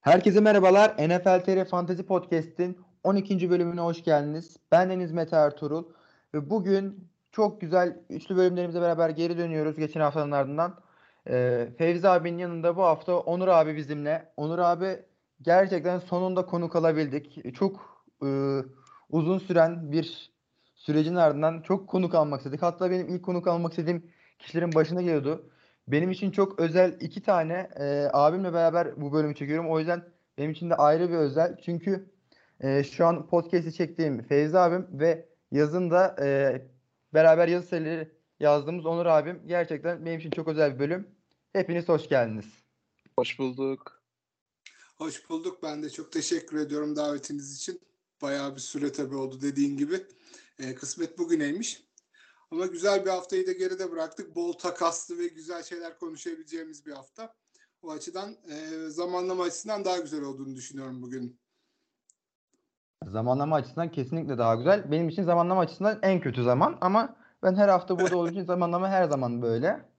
Herkese merhabalar. NFL TR Fantasy Podcast'in 12. bölümüne hoş geldiniz. Ben Deniz Mete Ertuğrul ve bugün çok güzel üçlü bölümlerimize beraber geri dönüyoruz geçen haftanın ardından. Ee, Fevzi abinin yanında bu hafta Onur abi bizimle. Onur abi gerçekten sonunda konuk alabildik. Çok e, uzun süren bir sürecin ardından çok konuk almak istedik. Hatta benim ilk konuk almak istediğim kişilerin başına geliyordu. Benim için çok özel iki tane e, abimle beraber bu bölümü çekiyorum. O yüzden benim için de ayrı bir özel. Çünkü e, şu an podcast'i çektiğim Fevzi abim ve yazın da e, beraber yazı serileri yazdığımız Onur abim. Gerçekten benim için çok özel bir bölüm. Hepiniz hoş geldiniz. Hoş bulduk. Hoş bulduk. Ben de çok teşekkür ediyorum davetiniz için. Bayağı bir süre tabii oldu dediğin gibi. E, kısmet bugüneymiş. Ama güzel bir haftayı da geride bıraktık. Bol takaslı ve güzel şeyler konuşabileceğimiz bir hafta. O açıdan e, zamanlama açısından daha güzel olduğunu düşünüyorum bugün. Zamanlama açısından kesinlikle daha güzel. Benim için zamanlama açısından en kötü zaman ama ben her hafta burada olduğum için zamanlama her zaman böyle.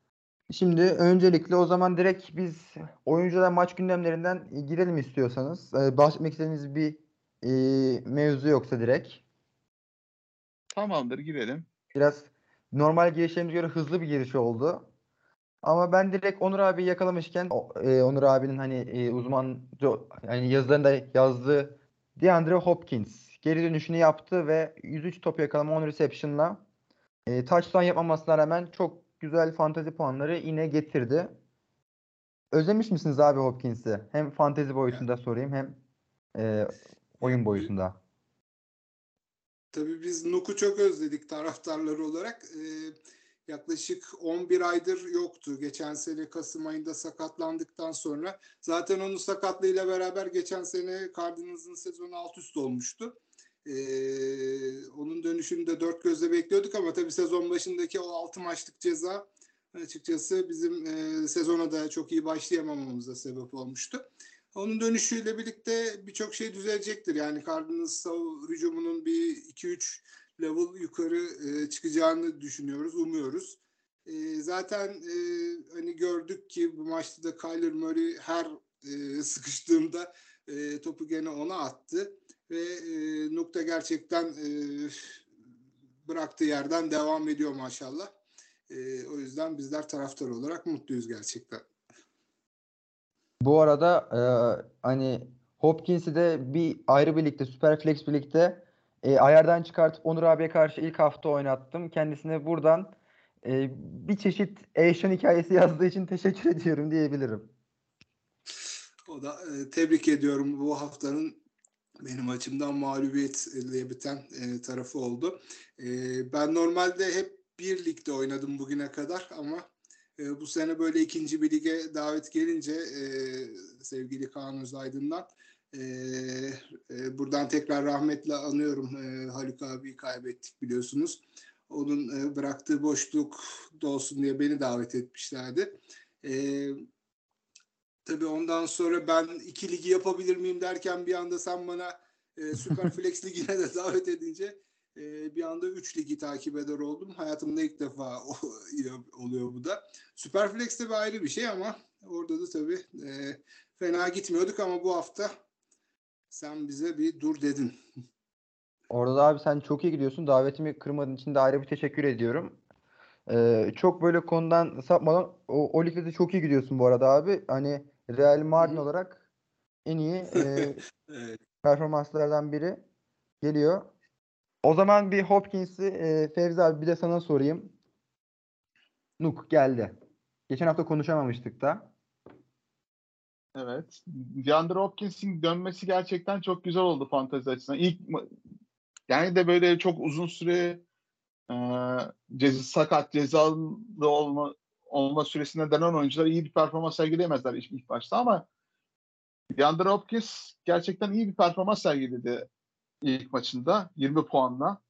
Şimdi öncelikle o zaman direkt biz oyuncular maç gündemlerinden girelim istiyorsanız. Ee, bahsetmek istediğiniz bir e, mevzu yoksa direkt. Tamamdır girelim. Biraz normal girişlerimize göre hızlı bir giriş oldu. Ama ben direkt Onur abi yakalamışken e, Onur abinin hani e, uzman yani yazılarında yazdığı DeAndre Hopkins geri dönüşünü yaptı ve 103 top yakalama 10 reception'la e, touchdown yapmamasına rağmen çok güzel fantazi puanları yine getirdi. Özlemiş misiniz abi Hopkins'i? Hem fantazi boyutunda sorayım hem e, oyun boyutunda. Tabii biz Nuk'u çok özledik taraftarları olarak. Ee, yaklaşık 11 aydır yoktu. Geçen sene Kasım ayında sakatlandıktan sonra zaten onun sakatlığıyla beraber geçen sene Cardinals'ın sezonu alt üst olmuştu. Ee, onun dönüşünü de dört gözle bekliyorduk ama tabii sezon başındaki o altı maçlık ceza açıkçası bizim e, sezona da çok iyi başlayamamamıza sebep olmuştu. Onun dönüşüyle birlikte birçok şey düzelecektir. Yani Cardinals hücumunun bir 2-3 level yukarı e, çıkacağını düşünüyoruz, umuyoruz. E, zaten e, hani gördük ki bu maçta da Kyler Murray her e, sıkıştığında e, topu gene ona attı ve e, nokta gerçekten e, bıraktığı yerden devam ediyor maşallah. E, o yüzden bizler taraftar olarak mutluyuz gerçekten. Bu arada e, hani Hopkins'i de bir ayrı birlikte Superflex birlikte e, ayardan çıkartıp Onur abiye karşı ilk hafta oynattım. Kendisine buradan e, bir çeşit Asian hikayesi yazdığı için teşekkür ediyorum diyebilirim. O da e, tebrik ediyorum bu haftanın benim açımdan mağlubiyetle biten e, tarafı oldu. E, ben normalde hep bir ligde oynadım bugüne kadar ama e, bu sene böyle ikinci bir lige davet gelince e, sevgili Kaan Özaydın'dan e, e, buradan tekrar rahmetle anıyorum. E, Haluk abiyi kaybettik biliyorsunuz. Onun e, bıraktığı boşluk da olsun diye beni davet etmişlerdi. E, tabii ondan sonra ben iki ligi yapabilir miyim derken bir anda sen bana e, Superflex ligine de davet edince e, bir anda 3 ligi takip eder oldum. Hayatımda ilk defa oluyor bu da. Superflex de bir ayrı bir şey ama orada da tabii e, fena gitmiyorduk ama bu hafta sen bize bir dur dedin. Orada da abi sen çok iyi gidiyorsun. Davetimi kırmadığın için de ayrı bir teşekkür ediyorum. Ee, çok böyle konudan sapmadan o, o ligde de çok iyi gidiyorsun bu arada abi. Hani Real Madrid olarak en iyi e, evet. performanslardan biri geliyor. O zaman bir Hopkins'i e, Fevzi abi bir de sana sorayım. Nuk geldi. Geçen hafta konuşamamıştık da. Evet. DeAndre Hopkins'in dönmesi gerçekten çok güzel oldu fantezi açısından. İlk yani de böyle çok uzun süre e, ceza, sakat cezalı olma olma süresinde denen oyuncular iyi bir performans sergileyemezler ilk, ilk başta ama DeAndre Hopkins gerçekten iyi bir performans sergiledi ilk maçında 20 puanla.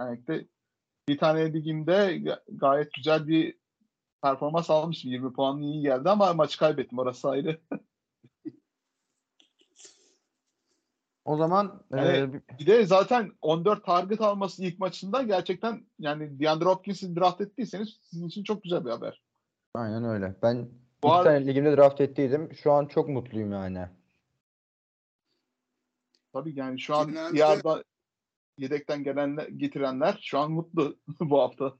Yani de bir tane ligimde gayet güzel bir performans almıştım. 20 puan iyi geldi ama maçı kaybettim. Orası ayrı. o zaman yani e, bir de zaten 14 target alması ilk maçında gerçekten yani DeAndre Hopkins'i draft ettiyseniz sizin için çok güzel bir haber. Aynen öyle. Ben Bu iki ar- tane ligimde draft ettiydim. Şu an çok mutluyum yani. Tabii yani şu an yarda yedekten gelenler getirenler şu an mutlu bu hafta.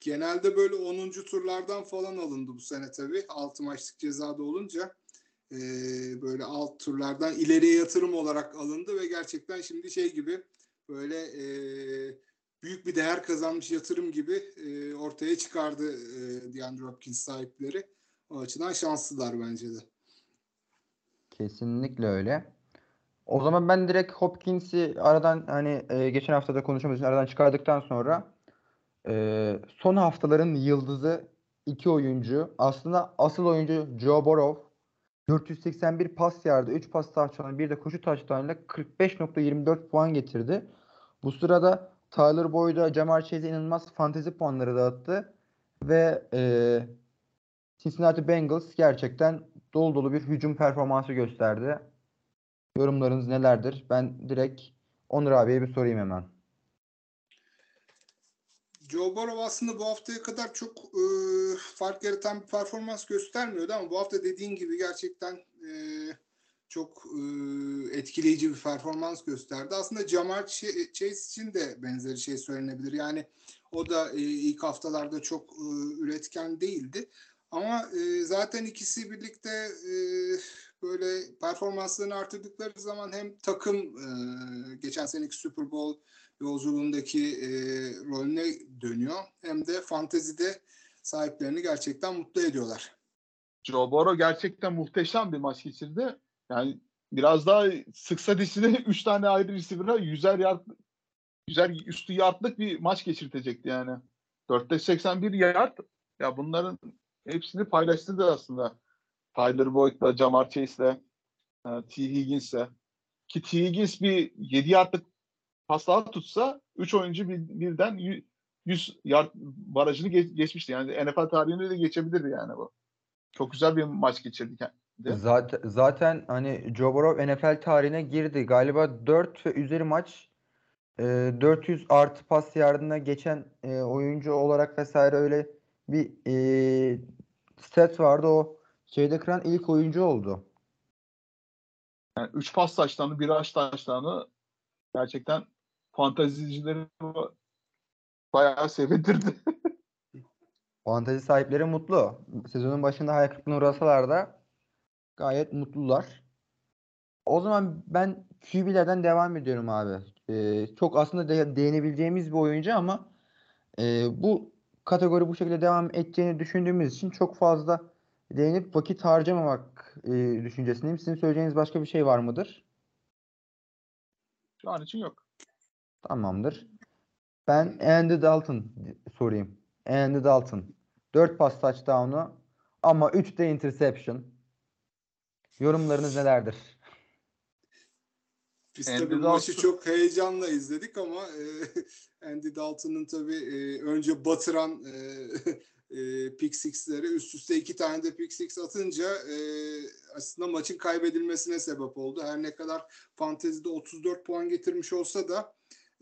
Genelde böyle 10. turlardan falan alındı bu sene tabii. 6 maçlık cezada olunca e, böyle alt turlardan ileriye yatırım olarak alındı ve gerçekten şimdi şey gibi böyle e, büyük bir değer kazanmış yatırım gibi e, ortaya çıkardı e, DeAndre Hopkins sahipleri. O açıdan şanslılar bence de. Kesinlikle öyle. O zaman ben direkt Hopkins'i aradan hani e, geçen hafta da için aradan çıkardıktan sonra e, son haftaların yıldızı iki oyuncu. Aslında asıl oyuncu Joe Burrow. 481 pas yardı, 3 pas touchdown, bir de koşu touchdown'la 45.24 puan getirdi. Bu sırada Tyler Boyd'a, Jamar Chase'e inanılmaz fantezi puanları dağıttı. Ve e, Cincinnati Bengals gerçekten dolu dolu bir hücum performansı gösterdi. Yorumlarınız nelerdir? Ben direkt Onur abiye bir sorayım hemen. Joe Burrow aslında bu haftaya kadar çok e, fark yaratan bir performans göstermiyordu ama bu hafta dediğin gibi gerçekten e, çok e, etkileyici bir performans gösterdi. Aslında Jamar Ch- Chase için de benzeri şey söylenebilir. Yani o da e, ilk haftalarda çok e, üretken değildi. Ama e, zaten ikisi birlikte e, böyle performanslarını artırdıkları zaman hem takım e, geçen seneki Super Bowl yolculuğundaki e, rolüne dönüyor. Hem de fantezide sahiplerini gerçekten mutlu ediyorlar. Joe Burrow gerçekten muhteşem bir maç geçirdi. Yani biraz daha sıksa dişine 3 tane ayrı receiver'a 100'er yard, 100'er üstü yardlık bir maç geçirtecekti yani. 481 yard ya bunların hepsini paylaştırdı aslında. Tyler Boyd'la, Jamar Chase'le, e, T. Higgins'le. Ki T. Higgins bir 7 yardlık pas daha tutsa 3 oyuncu bir, birden 100 yard barajını geç, geçmişti. Yani NFL tarihinde de geçebilirdi yani bu. Çok güzel bir maç geçirdik. Zaten, zaten hani Joe Burrow NFL tarihine girdi. Galiba 4 ve üzeri maç e, 400 artı pas yardımına geçen e, oyuncu olarak vesaire öyle bir e, stat vardı. O şeyde kıran ilk oyuncu oldu. Yani 3 pas taşlarını, bir aç taşlarını gerçekten fantazicileri bayağı sevindirdi. Fantezi sahipleri mutlu. Sezonun başında hayal kırıklığına uğrasalar da gayet mutlular. O zaman ben QB'lerden devam ediyorum abi. Ee, çok aslında de, değinebileceğimiz bir oyuncu ama e, bu kategori bu şekilde devam edeceğini düşündüğümüz için çok fazla değinip vakit harcamamak e, düşüncesindeyim. Sizin söyleyeceğiniz başka bir şey var mıdır? Şu an için yok. Tamamdır. Ben Andy Dalton sorayım. Andy Dalton. 4 pas touchdown'u ama 3 de interception. Yorumlarınız nelerdir? Biz Andy tabii bu maçı Dalton- çok heyecanla izledik ama e, Andy Dalton'ın tabii e, önce batıran e, e, pick six'leri üst üste iki tane de pick six atınca e, aslında maçın kaybedilmesine sebep oldu. Her ne kadar fantezide 34 puan getirmiş olsa da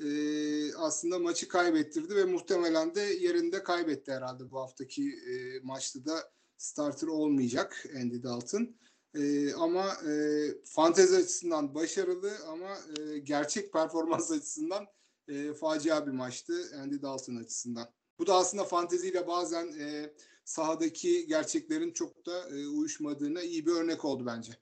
e, aslında maçı kaybettirdi ve muhtemelen de yerinde kaybetti herhalde bu haftaki e, maçta da starter olmayacak Andy Dalton. E, ama e, fantezi açısından başarılı ama e, gerçek performans açısından e, facia bir maçtı Andy Dalton açısından. Bu da aslında fanteziyle bazen e, sahadaki gerçeklerin çok da e, uyuşmadığına iyi bir örnek oldu bence.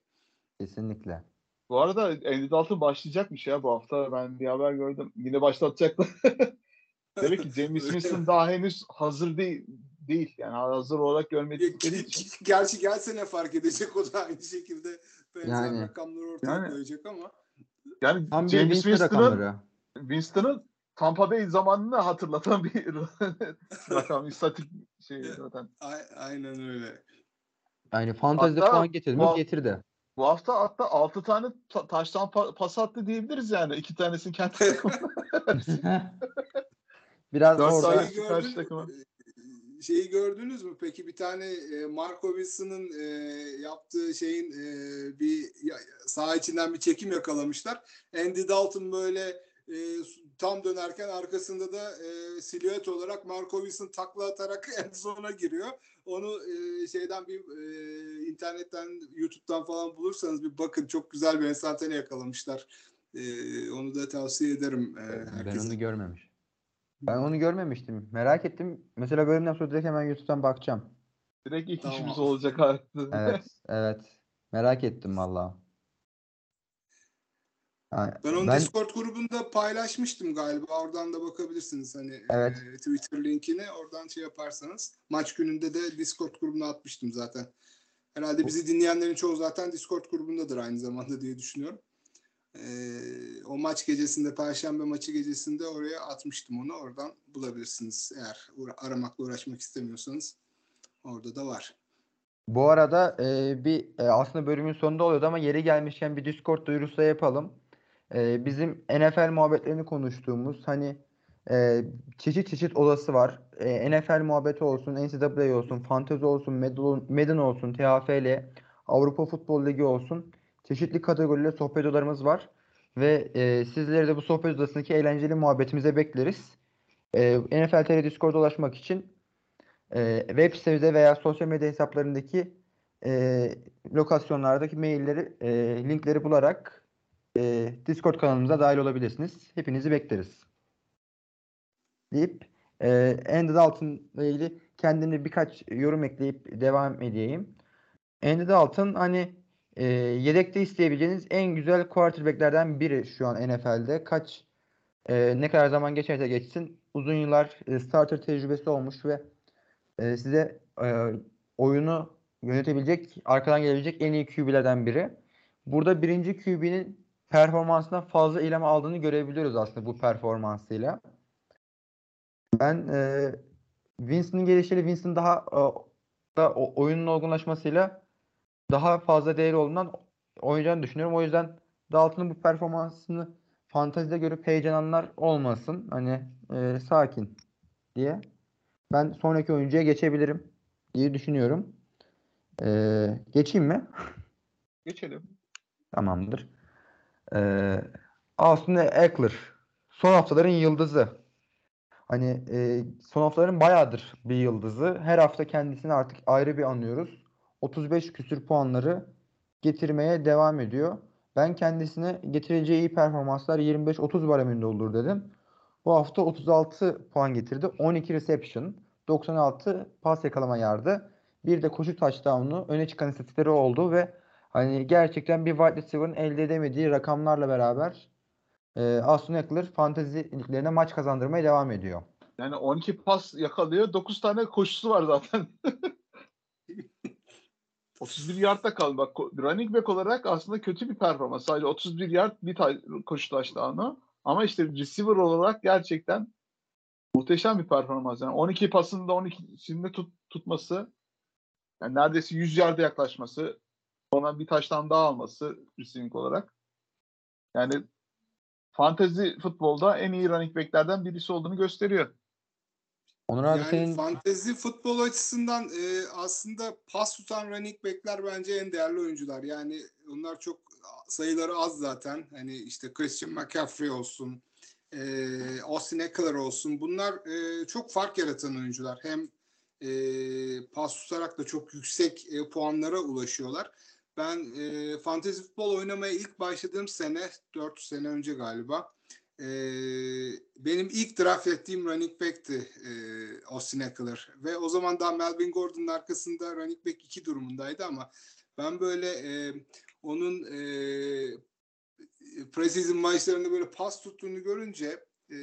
Kesinlikle. Bu arada Andy Dalton başlayacakmış ya bu hafta. Ben bir haber gördüm. Yine başlatacaklar. Demek ki James Winston daha henüz hazır değil. değil. Yani hazır olarak görmedikleri için. Gerçi gelsene fark edecek o da aynı şekilde benzer Yani. rakamları ortaya Yani. koyacak ama. Yani Tam James Winston Winston'ın. Winston'ın Tampa Bay zamanını hatırlatan bir rakam, istatik şey zaten. A- aynen öyle. Yani fantezide Hatta puan getirdi mi? Getirdi. Bu hafta hatta 6 tane ta- taştan pa- pas attı diyebiliriz yani. İki tanesini kendi takımına. Biraz orada karşı takıma. Şeyi gördünüz mü peki bir tane e, Marco Wilson'ın e, yaptığı şeyin e, bir ya- saha içinden bir çekim yakalamışlar. Andy Dalton böyle e, tam dönerken arkasında da e, silüet olarak Marco Wilson takla atarak en sona giriyor. onu e, şeyden bir e, internetten YouTube'dan falan bulursanız bir bakın çok güzel bir enstantane yakalamışlar. E, onu da tavsiye ederim e, Ben onu görmemiş. Ben onu görmemiştim. Merak ettim. Mesela bölümden sonra direkt hemen YouTube'dan bakacağım. Direkt ilk Tamam. işimiz olacak artık. Evet, evet. Merak ettim valla. Ha, Ben onu ben- Discord grubunda paylaşmıştım galiba. Oradan da bakabilirsiniz hani Evet. e, Twitter linkini oradan şey yaparsanız. Maç gününde de Discord grubuna atmıştım zaten. Herhalde bizi dinleyenlerin çoğu zaten Discord grubundadır aynı zamanda diye düşünüyorum. E, o maç gecesinde, Perşembe maçı gecesinde oraya atmıştım onu. Oradan bulabilirsiniz eğer aramakla uğraşmak istemiyorsanız. Orada da var. Bu arada e, bir e, aslında bölümün sonunda oluyordu ama yeri gelmişken bir Discord duyurusu yapalım. E, bizim NFL muhabbetlerini konuştuğumuz hani e, çeşit çeşit odası var. E, NFL muhabbeti olsun, NCAA olsun, Fantezi olsun, Madden olsun, TFL, Avrupa Futbol Ligi olsun. Çeşitli kategoride sohbet odalarımız var. Ve e, sizleri de bu sohbet odasındaki eğlenceli muhabbetimize bekleriz. E, NFL TR Discord'a ulaşmak için e, web sitemizde veya sosyal medya hesaplarındaki e, lokasyonlardaki mailleri, e, linkleri bularak e, Discord kanalımıza dahil olabilirsiniz. Hepinizi bekleriz. Deyip e, Andy Dalton'la ilgili kendimde birkaç yorum ekleyip devam edeyim. Andy Dalton hani e, yedekte isteyebileceğiniz en güzel quarterbacklerden biri şu an NFL'de. Kaç e, ne kadar zaman geçerse geçsin uzun yıllar e, starter tecrübesi olmuş ve e, size e, oyunu yönetebilecek, arkadan gelebilecek en iyi QB'lerden biri. Burada birinci QB'nin performansından fazla ilham aldığını görebiliyoruz aslında bu performansıyla. Ben e, Winston'ın gelişiyle Winston daha e, da oyunun olgunlaşmasıyla daha fazla değeri olduğundan oynayacağını düşünüyorum. O yüzden Dalton'un bu performansını fantazide görüp heyecanlananlar olmasın. Hani e, sakin diye. Ben sonraki oyuncuya geçebilirim diye düşünüyorum. Ee, geçeyim mi? Geçelim. Tamamdır. Ee, Austin Eckler. Son haftaların yıldızı. Hani e, son haftaların bayağıdır bir yıldızı. Her hafta kendisini artık ayrı bir anıyoruz. 35 küsür puanları getirmeye devam ediyor. Ben kendisine getireceği iyi performanslar 25-30 bareminde olur dedim. Bu hafta 36 puan getirdi. 12 reception, 96 pas yakalama yardı. Bir de koşu touchdown'u öne çıkan istatistikleri oldu ve hani gerçekten bir wide receiver'ın elde edemediği rakamlarla beraber e, Austin Eckler fantezi liglerine maç kazandırmaya devam ediyor. Yani 12 pas yakalıyor. 9 tane koşusu var zaten. 31 yardta kaldı. Bak running back olarak aslında kötü bir performans. Sadece 31 yard bir ta- koşu touchdown'u. Ama işte receiver olarak gerçekten muhteşem bir performans. Yani 12 pasında 12'sinde tut, tutması yani neredeyse 100 yarda yaklaşması sonra bir taştan daha alması receiving olarak. Yani fantezi futbolda en iyi running backlerden birisi olduğunu gösteriyor. Onur abi yani senin fantezi futbol açısından e, aslında pas tutan running backler bence en değerli oyuncular. Yani onlar çok sayıları az zaten. Hani işte Christian McCaffrey olsun, e, Austin Eckler olsun. Bunlar e, çok fark yaratan oyuncular. Hem e, pas tutarak da çok yüksek e, puanlara ulaşıyorlar. Ben e, fantezi futbol oynamaya ilk başladığım sene, 4 sene önce galiba, e, benim ilk draft ettiğim running back'ti e, Austin Eckler. Ve o zaman daha Melvin Gordon'un arkasında running back 2 durumundaydı ama ben böyle e, onun e, preseason maçlarında böyle pas tuttuğunu görünce e,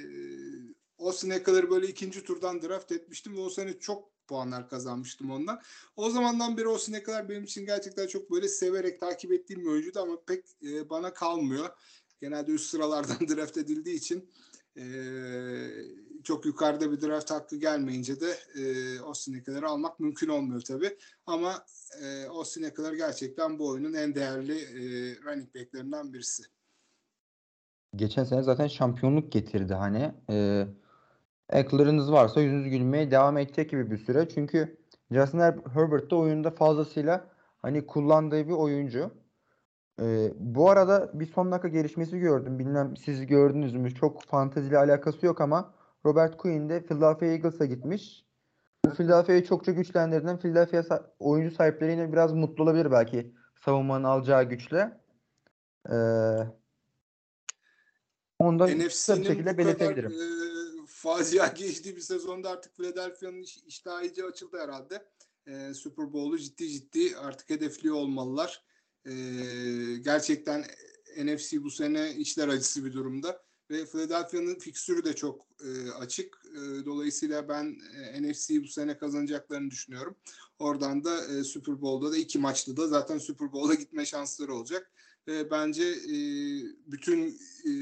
Austin Eckler'ı böyle ikinci turdan draft etmiştim ve o sene çok puanlar kazanmıştım ondan. O zamandan beri Austin Eckler benim için gerçekten çok böyle severek takip ettiğim bir oyuncuydu ama pek e, bana kalmıyor. Genelde üst sıralardan draft edildiği için e, çok yukarıda bir draft hakkı gelmeyince de e, Austin Eckler'ı almak mümkün olmuyor tabii. Ama e, Austin Eckler gerçekten bu oyunun en değerli e, running back'lerinden birisi. geçen sene zaten şampiyonluk getirdi hani. E, Eckler'ınız varsa yüzünüz gülmeye devam edecek gibi bir süre. Çünkü Justin Her- Herbert de oyunda fazlasıyla hani kullandığı bir oyuncu. E, bu arada bir son dakika gelişmesi gördüm. Bilmem siz gördünüz mü? Çok fanteziyle alakası yok ama Robert Quinn de Philadelphia Eagles'a gitmiş. Bu Philadelphia'yı çok çok güçlendirdiğinden Philadelphia oyuncu sahipleri yine biraz mutlu olabilir belki savunmanın alacağı güçle. Ee, onu da NFC'nin şekilde bu kadar belirtebilirim. e, facia geçtiği bir sezonda artık Philadelphia'nın iş, iştahı iyice açıldı herhalde. E, Super Bowl'u ciddi ciddi artık hedefliyor olmalılar. E, gerçekten NFC bu sene içler acısı bir durumda. Ve Philadelphia'nın fikstürü de çok e, açık. E, dolayısıyla ben e, NFC'yi bu sene kazanacaklarını düşünüyorum. Oradan da e, Super Bowl'da da iki maçlı da zaten Super Bowl'a gitme şansları olacak. Ve bence e, bütün e,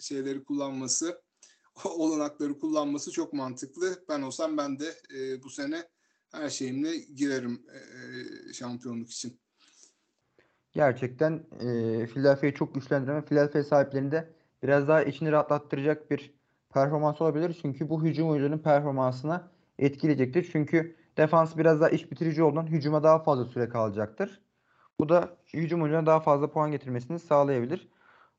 şeyleri kullanması, olanakları kullanması çok mantıklı. Ben olsam ben de e, bu sene her şeyimle girerim e, şampiyonluk için. Gerçekten e, Philadelphia'yı çok güçlendiren Philadelphia sahiplerinde biraz daha içini rahatlattıracak bir performans olabilir. Çünkü bu hücum oyuncularının performansına etkileyecektir. Çünkü defans biraz daha iş bitirici olduğundan hücuma daha fazla süre kalacaktır. Bu da hücum oyuncularına daha fazla puan getirmesini sağlayabilir.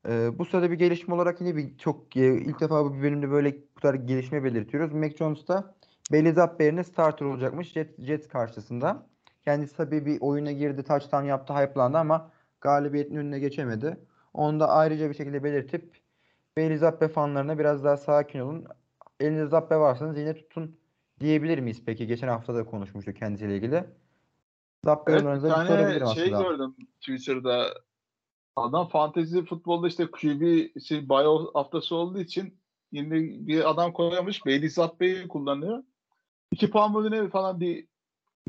Bu sırada bir gelişme olarak yine bir çok ilk defa bu bölümde böyle bu kadar gelişme belirtiyoruz. Mac Jones da Zappi yerine starter olacakmış Jets, Jets karşısında. Kendisi tabii bir oyuna girdi, touchdown yaptı, hype'landı ama galibiyetin önüne geçemedi. Onu da ayrıca bir şekilde belirtip Bailey Zappe fanlarına biraz daha sakin olun. Elinizde Zappe varsanız yine tutun diyebilir miyiz peki? Geçen hafta da konuşmuştuk kendisiyle ilgili. Zappe Evet, bir tane şey aslında. gördüm Twitter'da. Adam fantezi futbolda işte QB şey bio haftası olduğu için yine bir adam koyamış. Bailey Zappe'yi kullanıyor. İki puan mı ne falan bir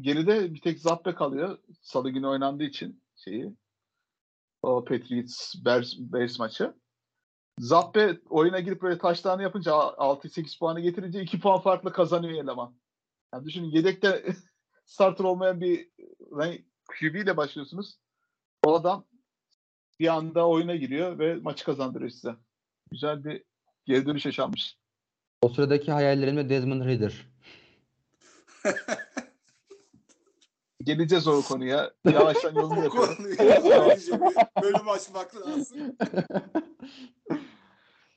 geride bir tek Zappe kalıyor. Salı günü oynandığı için şeyi. O Patriots Bears, Bears maçı. Zappe oyuna girip böyle taşlarını yapınca 6-8 puanı getirince 2 puan farklı kazanıyor eleman. Yani düşünün yedekte starter olmayan bir QB ile başlıyorsunuz. O adam bir anda oyuna giriyor ve maçı kazandırıyor size. Güzel bir geri dönüş yaşanmış. O sıradaki hayallerim de Desmond Ridder. Geleceğiz o konuya. Yavaştan yolunu bir bölüm açmak lazım.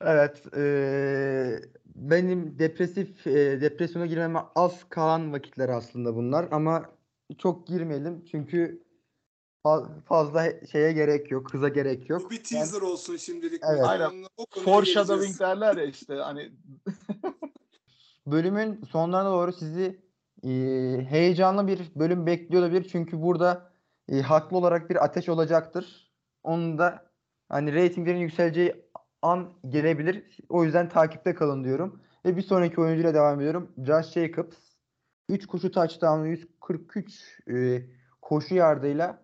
Evet, eee, benim depresif eee, depresyona girmeme az kalan vakitler aslında bunlar ama çok girmeyelim çünkü fazla şeye gerek yok, hıza gerek yok. Bu bir teaser olsun şimdilik. Evet. Aynen. Foreshadowing derler ya işte hani Bölümün sonlarına doğru sizi eee, heyecanlı bir bölüm bekliyor olabilir çünkü burada eee, haklı olarak bir ateş olacaktır. Onun da hani reytinglerin yükseleceği an gelebilir. O yüzden takipte kalın diyorum. Ve bir sonraki oyuncuyla devam ediyorum. Josh Jacobs. 3 koşu touchdown'u 143 e, koşu yardıyla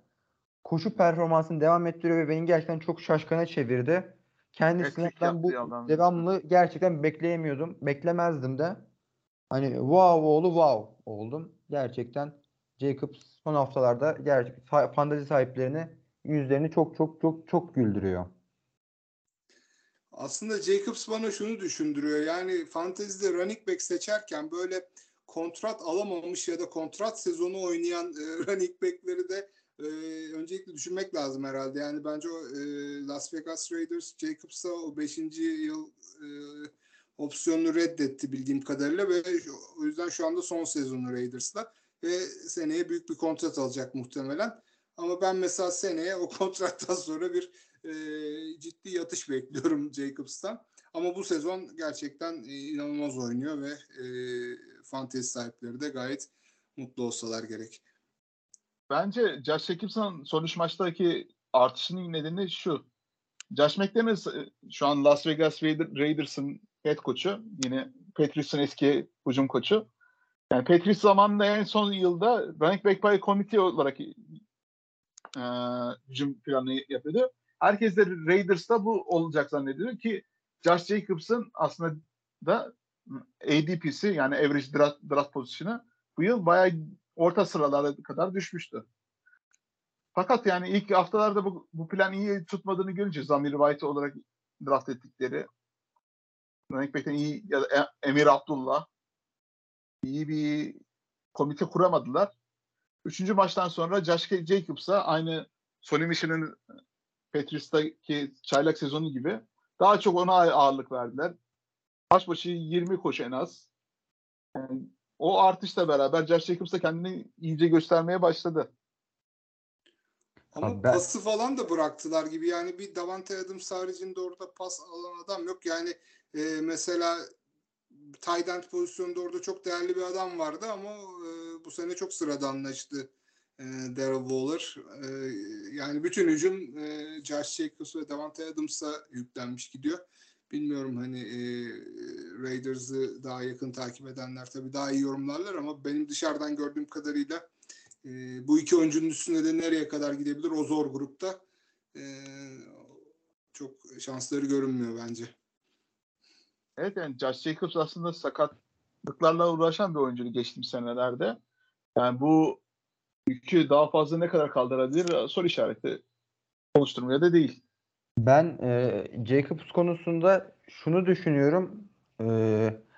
koşu performansını devam ettiriyor ve beni gerçekten çok şaşkına çevirdi. Kendisinden bu adam. devamlı gerçekten bekleyemiyordum. Beklemezdim de. Hani wow oğlu wow oldum. Gerçekten Jacobs son haftalarda gerçek fa- fantasy sahiplerini yüzlerini çok çok çok çok güldürüyor. Aslında Jacobs bana şunu düşündürüyor. Yani fantezide running back seçerken böyle kontrat alamamış ya da kontrat sezonu oynayan e, running backleri de e, öncelikle düşünmek lazım herhalde. Yani bence o e, Las Vegas Raiders Jacobs'a o 5. yıl e, opsiyonunu reddetti bildiğim kadarıyla ve o yüzden şu anda son sezonu Raiders'ta ve seneye büyük bir kontrat alacak muhtemelen. Ama ben mesela seneye o kontrattan sonra bir e, ciddi yatış bekliyorum Jacobs'tan. Ama bu sezon gerçekten inanılmaz oynuyor ve e, fantezi sahipleri de gayet mutlu olsalar gerek. Bence Josh Jacobs'ın son üç maçtaki artışının nedeni şu. Josh McDaniels e, şu an Las Vegas Raider- Raiders'ın head koçu. Yine Patriots'ın eski hücum koçu. Yani Patriots zamanında en son yılda running back by committee olarak e, hücum planı yapıyordu. Herkes de Raiders'ta bu olacak zannediyor ki Josh Jacobs'ın aslında da ADP'si yani average draft, draft pozisyonu bu yıl bayağı orta sıralara kadar düşmüştü. Fakat yani ilk haftalarda bu, bu plan iyi tutmadığını görünce Zamir White olarak draft ettikleri running back'ten iyi ya da E- Emir Abdullah iyi bir komite kuramadılar. Üçüncü maçtan sonra Josh Jacobs'a aynı Sonny Michel'in Patriots'taki çaylak sezonu gibi daha çok ona ağırlık verdiler. Maç başı 20 koşu en az. Yani o artışla beraber Josh Jacobs da kendini iyice göstermeye başladı. Ama ben... pası falan da bıraktılar gibi. Yani bir Davante Adams haricinde orada pas alan adam yok. Yani e, mesela tight end pozisyonunda orada çok değerli bir adam vardı ama e, bu sene çok sıradanlaştı e, Darrell Waller. E, yani bütün hücum e, Josh Jacobs ve Davante Adams'a yüklenmiş gidiyor. Bilmiyorum hani e, Raiders'ı daha yakın takip edenler tabii daha iyi yorumlarlar ama benim dışarıdan gördüğüm kadarıyla e, bu iki oyuncunun üstünde de nereye kadar gidebilir o zor grupta e, çok şansları görünmüyor bence. Evet yani Josh Jacobs aslında sakatlıklarla uğraşan bir oyuncu geçtiğimiz senelerde. Yani bu yükü daha fazla ne kadar kaldırabilir soru işareti oluşturmaya da değil. Ben e, Jacobs konusunda şunu düşünüyorum. E,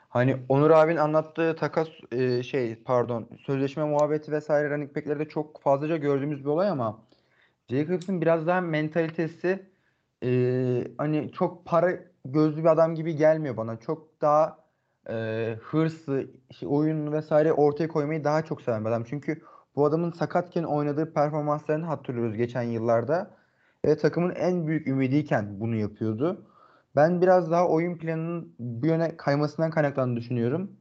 hani Onur abin anlattığı takas e, şey pardon sözleşme muhabbeti vesaire running back'lerde çok fazlaca gördüğümüz bir olay ama Jacobs'ın biraz daha mentalitesi e, hani çok para gözlü bir adam gibi gelmiyor bana. Çok daha e, hırsı, işte oyun vesaire ortaya koymayı daha çok seven bir adam. Çünkü bu adamın sakatken oynadığı performanslarını hatırlıyoruz geçen yıllarda. Ve takımın en büyük ümidiyken bunu yapıyordu. Ben biraz daha oyun planının bu yöne kaymasından kaynaklandığını düşünüyorum.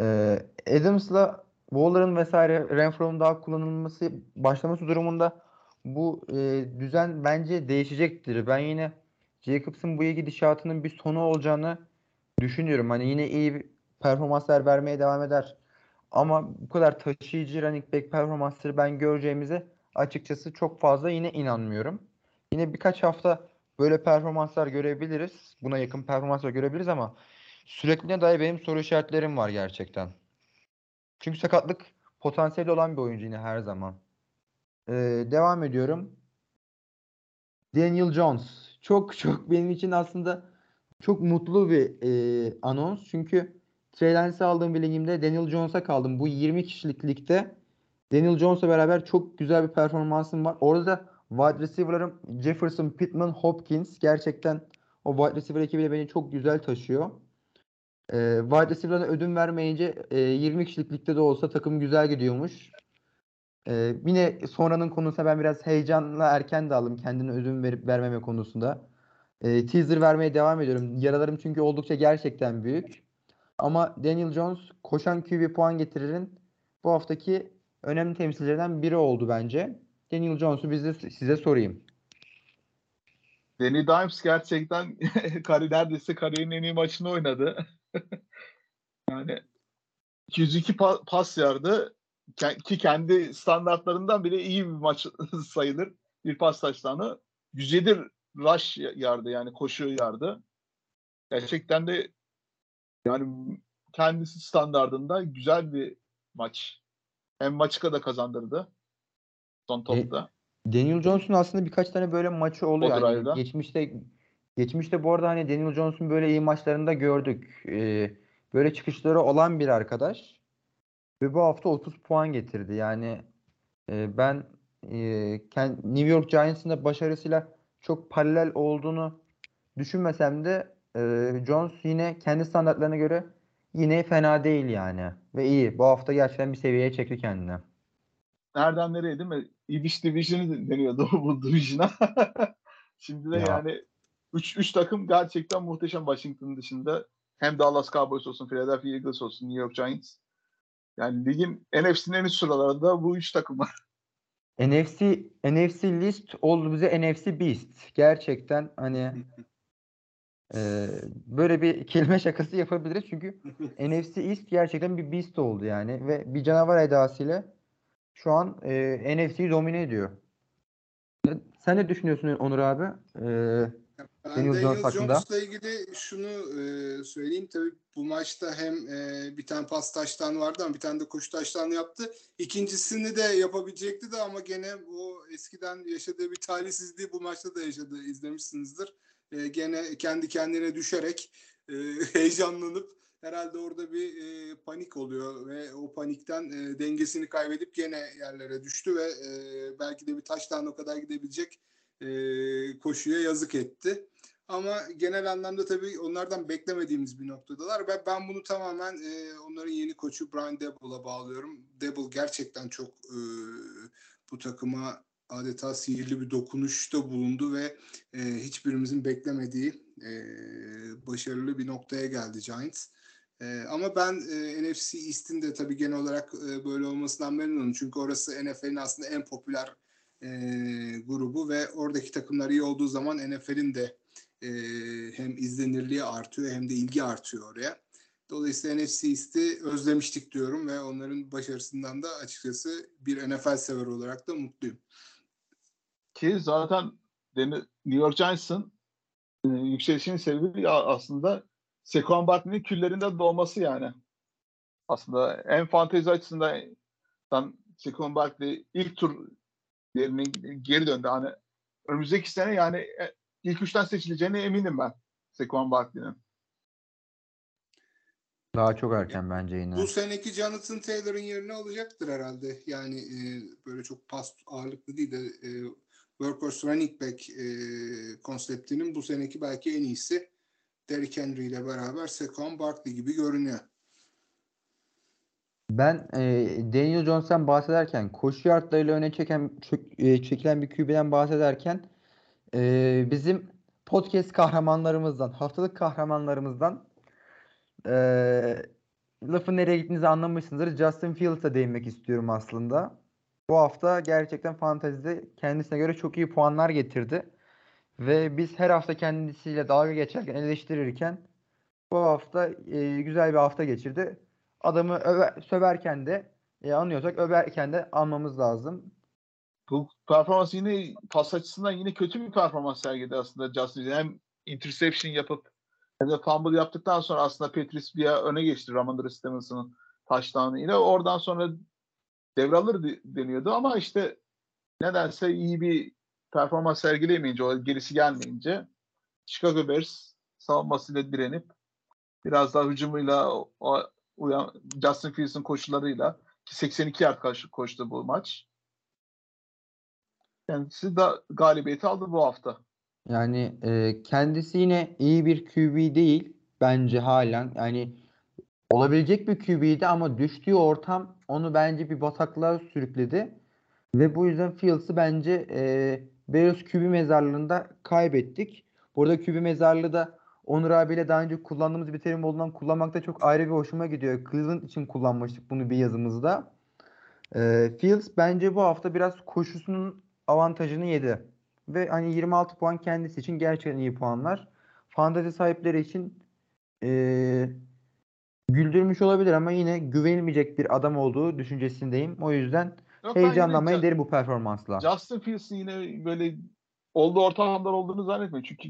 Ee, Adams'la Waller'ın vesaire Renfro'nun daha kullanılması başlaması durumunda bu e, düzen bence değişecektir. Ben yine Jacobs'ın bu gidişatının bir sonu olacağını düşünüyorum. Hani yine iyi performanslar vermeye devam eder. Ama bu kadar taşıyıcı running back performansları ben göreceğimize açıkçası çok fazla yine inanmıyorum. Yine birkaç hafta böyle performanslar görebiliriz. Buna yakın performanslar görebiliriz ama sürekliliğine dair benim soru işaretlerim var gerçekten. Çünkü sakatlık potansiyeli olan bir oyuncu yine her zaman. Ee, devam ediyorum. Daniel Jones. Çok çok benim için aslında çok mutlu bir e, anons. Çünkü Trey Lance'ı aldığım bir ligimde Daniel Jones'a kaldım. Bu 20 kişilik ligde Daniel Jones'la beraber çok güzel bir performansım var. Orada da wide receiver'larım Jefferson, Pittman, Hopkins. Gerçekten o wide receiver ekibiyle beni çok güzel taşıyor. E, wide receiver'lara ödün vermeyince e, 20 kişilik ligde de olsa takım güzel gidiyormuş. E, yine sonranın konusuna ben biraz heyecanla erken de aldım kendine ödün verip vermeme konusunda. E, teaser vermeye devam ediyorum. Yaralarım çünkü oldukça gerçekten büyük. Ama Daniel Jones koşan QB puan getiririn bu haftaki önemli temsilcilerinden biri oldu bence. Daniel Jones'u bize, size sorayım. Danny Dimes gerçekten kari neredeyse kariyerin en iyi maçını oynadı. yani 202 pa- pas yardı ki kendi standartlarından bile iyi bir maç sayılır. Bir pas taştanı. 107 rush yardı yani koşu yardı. Gerçekten de yani kendisi standardında güzel bir maç. Hem maçı da kazandırdı son topta. E, Daniel Jones'un aslında birkaç tane böyle maçı oluyor. Yani geçmişte geçmişte bu arada hani Daniel Jones'un böyle iyi maçlarında gördük. Ee, böyle çıkışları olan bir arkadaş. Ve bu hafta 30 puan getirdi. Yani e, ben e, New York Giants'ın da başarısıyla çok paralel olduğunu düşünmesem de e, Jones yine kendi standartlarına göre yine fena değil yani. Ve iyi. Bu hafta gerçekten bir seviyeye çekti kendini. Nereden nereye değil mi? Ibiş Division'ı deniyordu bu Division'a. Şimdi de ya. yani 3 3 takım gerçekten muhteşem Washington dışında. Hem Dallas Cowboys olsun, Philadelphia Eagles olsun, New York Giants. Yani ligin NFC'nin en üst sıralarında bu üç takım var. NFC NFC list oldu bize NFC Beast. Gerçekten hani e, böyle bir kelime şakası yapabiliriz çünkü NFC East gerçekten bir beast oldu yani ve bir canavar edasıyla şu an e, NFC'yi domine ediyor. Sen ne düşünüyorsun Onur abi? Ee, ben Daniel, Daniel Jones'la ilgili şunu e, söyleyeyim. Tabii bu maçta hem e, bir tane pas taştan vardı ama bir tane de koşu taştan yaptı. İkincisini de yapabilecekti de ama gene bu eskiden yaşadığı bir talihsizliği bu maçta da yaşadı. izlemişsinizdir. E, gene kendi kendine düşerek e, heyecanlanıp herhalde orada bir e, panik oluyor ve o panikten e, dengesini kaybedip gene yerlere düştü ve e, belki de bir taştan o kadar gidebilecek e, koşuya yazık etti. ama genel anlamda tabii onlardan beklemediğimiz bir noktadalar ve ben bunu tamamen e, onların yeni koçu Brian Daboll'a bağlıyorum. Dabble gerçekten çok e, bu takıma adeta sihirli bir dokunuşta bulundu ve e, hiçbirimizin beklemediği e, başarılı bir noktaya geldi Giants. E, ama ben e, NFC East'in de tabii genel olarak e, böyle olmasından memnunum. Çünkü orası NFL'in aslında en popüler e, grubu ve oradaki takımlar iyi olduğu zaman NFL'in de e, hem izlenirliği artıyor hem de ilgi artıyor oraya. Dolayısıyla NFC East'i özlemiştik diyorum ve onların başarısından da açıkçası bir NFL sever olarak da mutluyum. Ki zaten New York Giants'ın e, yükselişinin sebebi aslında Sekon Barkley'nin küllerinde doğması yani. Aslında en fantezi açısından Sekon Barkley ilk tur yerinin geri döndü. Hani önümüzdeki sene yani e, ilk üçten seçileceğine eminim ben Sekon Barkley'nin. Daha çok erken bence yine. Bu seneki Jonathan Taylor'ın yerini alacaktır herhalde. Yani e, böyle çok pas ağırlıklı değil de e, workhorse running back e, konseptinin bu seneki belki en iyisi. Derrick Henry ile beraber Saquon Barkley gibi görünüyor. Ben e, Daniel Jones'tan bahsederken koşu yardlarıyla öne çeken e, çekilen bir QB'den bahsederken e, bizim podcast kahramanlarımızdan, haftalık kahramanlarımızdan e, lafın nereye gittiğinizi anlamışsınızdır. Justin Fields'a değinmek istiyorum aslında. Bu hafta gerçekten fantezide kendisine göre çok iyi puanlar getirdi. Ve biz her hafta kendisiyle dalga geçerken, eleştirirken bu hafta e, güzel bir hafta geçirdi. Adamı öve, söverken de e, anıyorsak överken de almamız lazım. Bu performans yine pas açısından yine kötü bir performans sergiledi aslında Justin. Hem interception yapıp hem de fumble yaptıktan sonra aslında Patrice bir öne geçti Ramondre Stevenson'ın touchdown'ı ile. Oradan sonra devralır deniyordu ama işte nedense iyi bir performans sergileyemeyince, o gerisi gelmeyince Chicago Bears savunmasıyla direnip biraz daha hücumuyla o, uyan, Justin Fields'in koşularıyla ki 82 yard koştu bu maç. Kendisi de galibiyeti aldı bu hafta. Yani e, kendisi yine iyi bir QB değil bence halen. Yani olabilecek bir QB'ydi ama düştüğü ortam onu bence bir bataklığa sürükledi. Ve bu yüzden Fields'ı bence e, Bears QB mezarlığında kaybettik. Burada QB mezarlığı da Onur abiyle daha önce kullandığımız bir terim olduğundan kullanmakta çok ayrı bir hoşuma gidiyor. Cleveland için kullanmıştık bunu bir yazımızda. E, Fields bence bu hafta biraz koşusunun avantajını yedi. Ve hani 26 puan kendisi için gerçekten iyi puanlar. Fantasy sahipleri için e, güldürmüş olabilir ama yine güvenilmeyecek bir adam olduğu düşüncesindeyim. O yüzden Yok, heyecanlanmayın derim bu performansla. Justin Fields'in yine böyle olduğu ortamlar olduğunu zannetmiyorum. Çünkü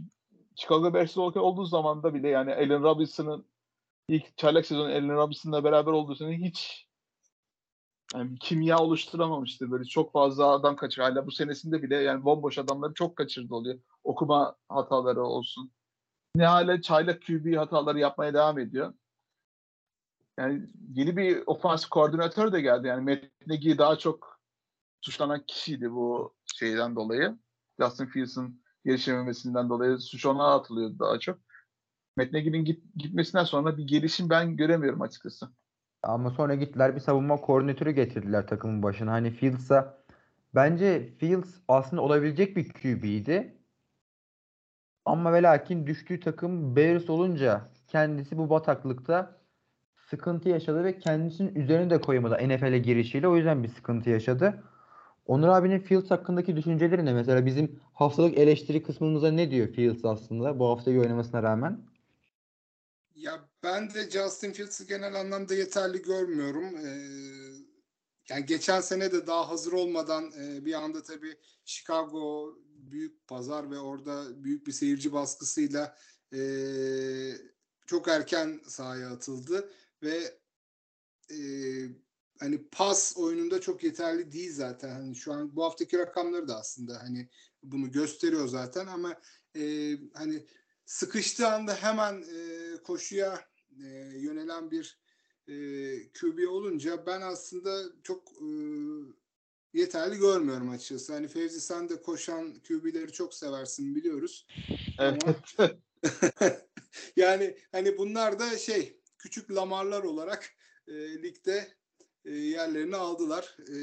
Chicago Bears olduğu zaman da bile yani Allen Robinson'ın ilk çaylak sezonu Allen Robinson'la beraber olduğu sene hiç yani kimya oluşturamamıştı. Böyle çok fazla adam kaçır. Hala bu senesinde bile yani bomboş adamları çok kaçırdı oluyor. Okuma hataları olsun. Ne hala çaylak QB hataları yapmaya devam ediyor. Yani yeni bir ofansif koordinatör de geldi. Yani Matt Nagy daha çok suçlanan kişiydi bu şeyden dolayı. Justin Fields'ın gelişememesinden dolayı suç ona atılıyordu daha çok. Matt Nagy'nin git, gitmesinden sonra bir gelişim ben göremiyorum açıkçası. Ama sonra gittiler bir savunma koordinatörü getirdiler takımın başına. Hani Fields'a bence Fields aslında olabilecek bir QB'ydi. Ama ve lakin düştüğü takım Bears olunca kendisi bu bataklıkta sıkıntı yaşadı ve kendisinin üzerine de koyamadı NFL'e girişiyle. O yüzden bir sıkıntı yaşadı. Onur abinin Fields hakkındaki düşünceleri ne? Mesela bizim haftalık eleştiri kısmımıza ne diyor Fields aslında bu hafta iyi oynamasına rağmen? Ya ben de Justin Fields'ı genel anlamda yeterli görmüyorum. Ee, yani geçen sene de daha hazır olmadan e, bir anda tabii Chicago büyük pazar ve orada büyük bir seyirci baskısıyla e, çok erken sahaya atıldı ve e, hani pas oyununda çok yeterli değil zaten. Hani şu an bu haftaki rakamları da aslında hani bunu gösteriyor zaten ama e, hani sıkıştığı anda hemen e, koşuya e, yönelen bir e, QB olunca ben aslında çok e, yeterli görmüyorum açıkçası. Hani Fevzi sen de koşan QB'leri çok seversin biliyoruz. Evet. Ama yani hani bunlar da şey küçük lamarlar olarak e, ligde e, yerlerini aldılar. E,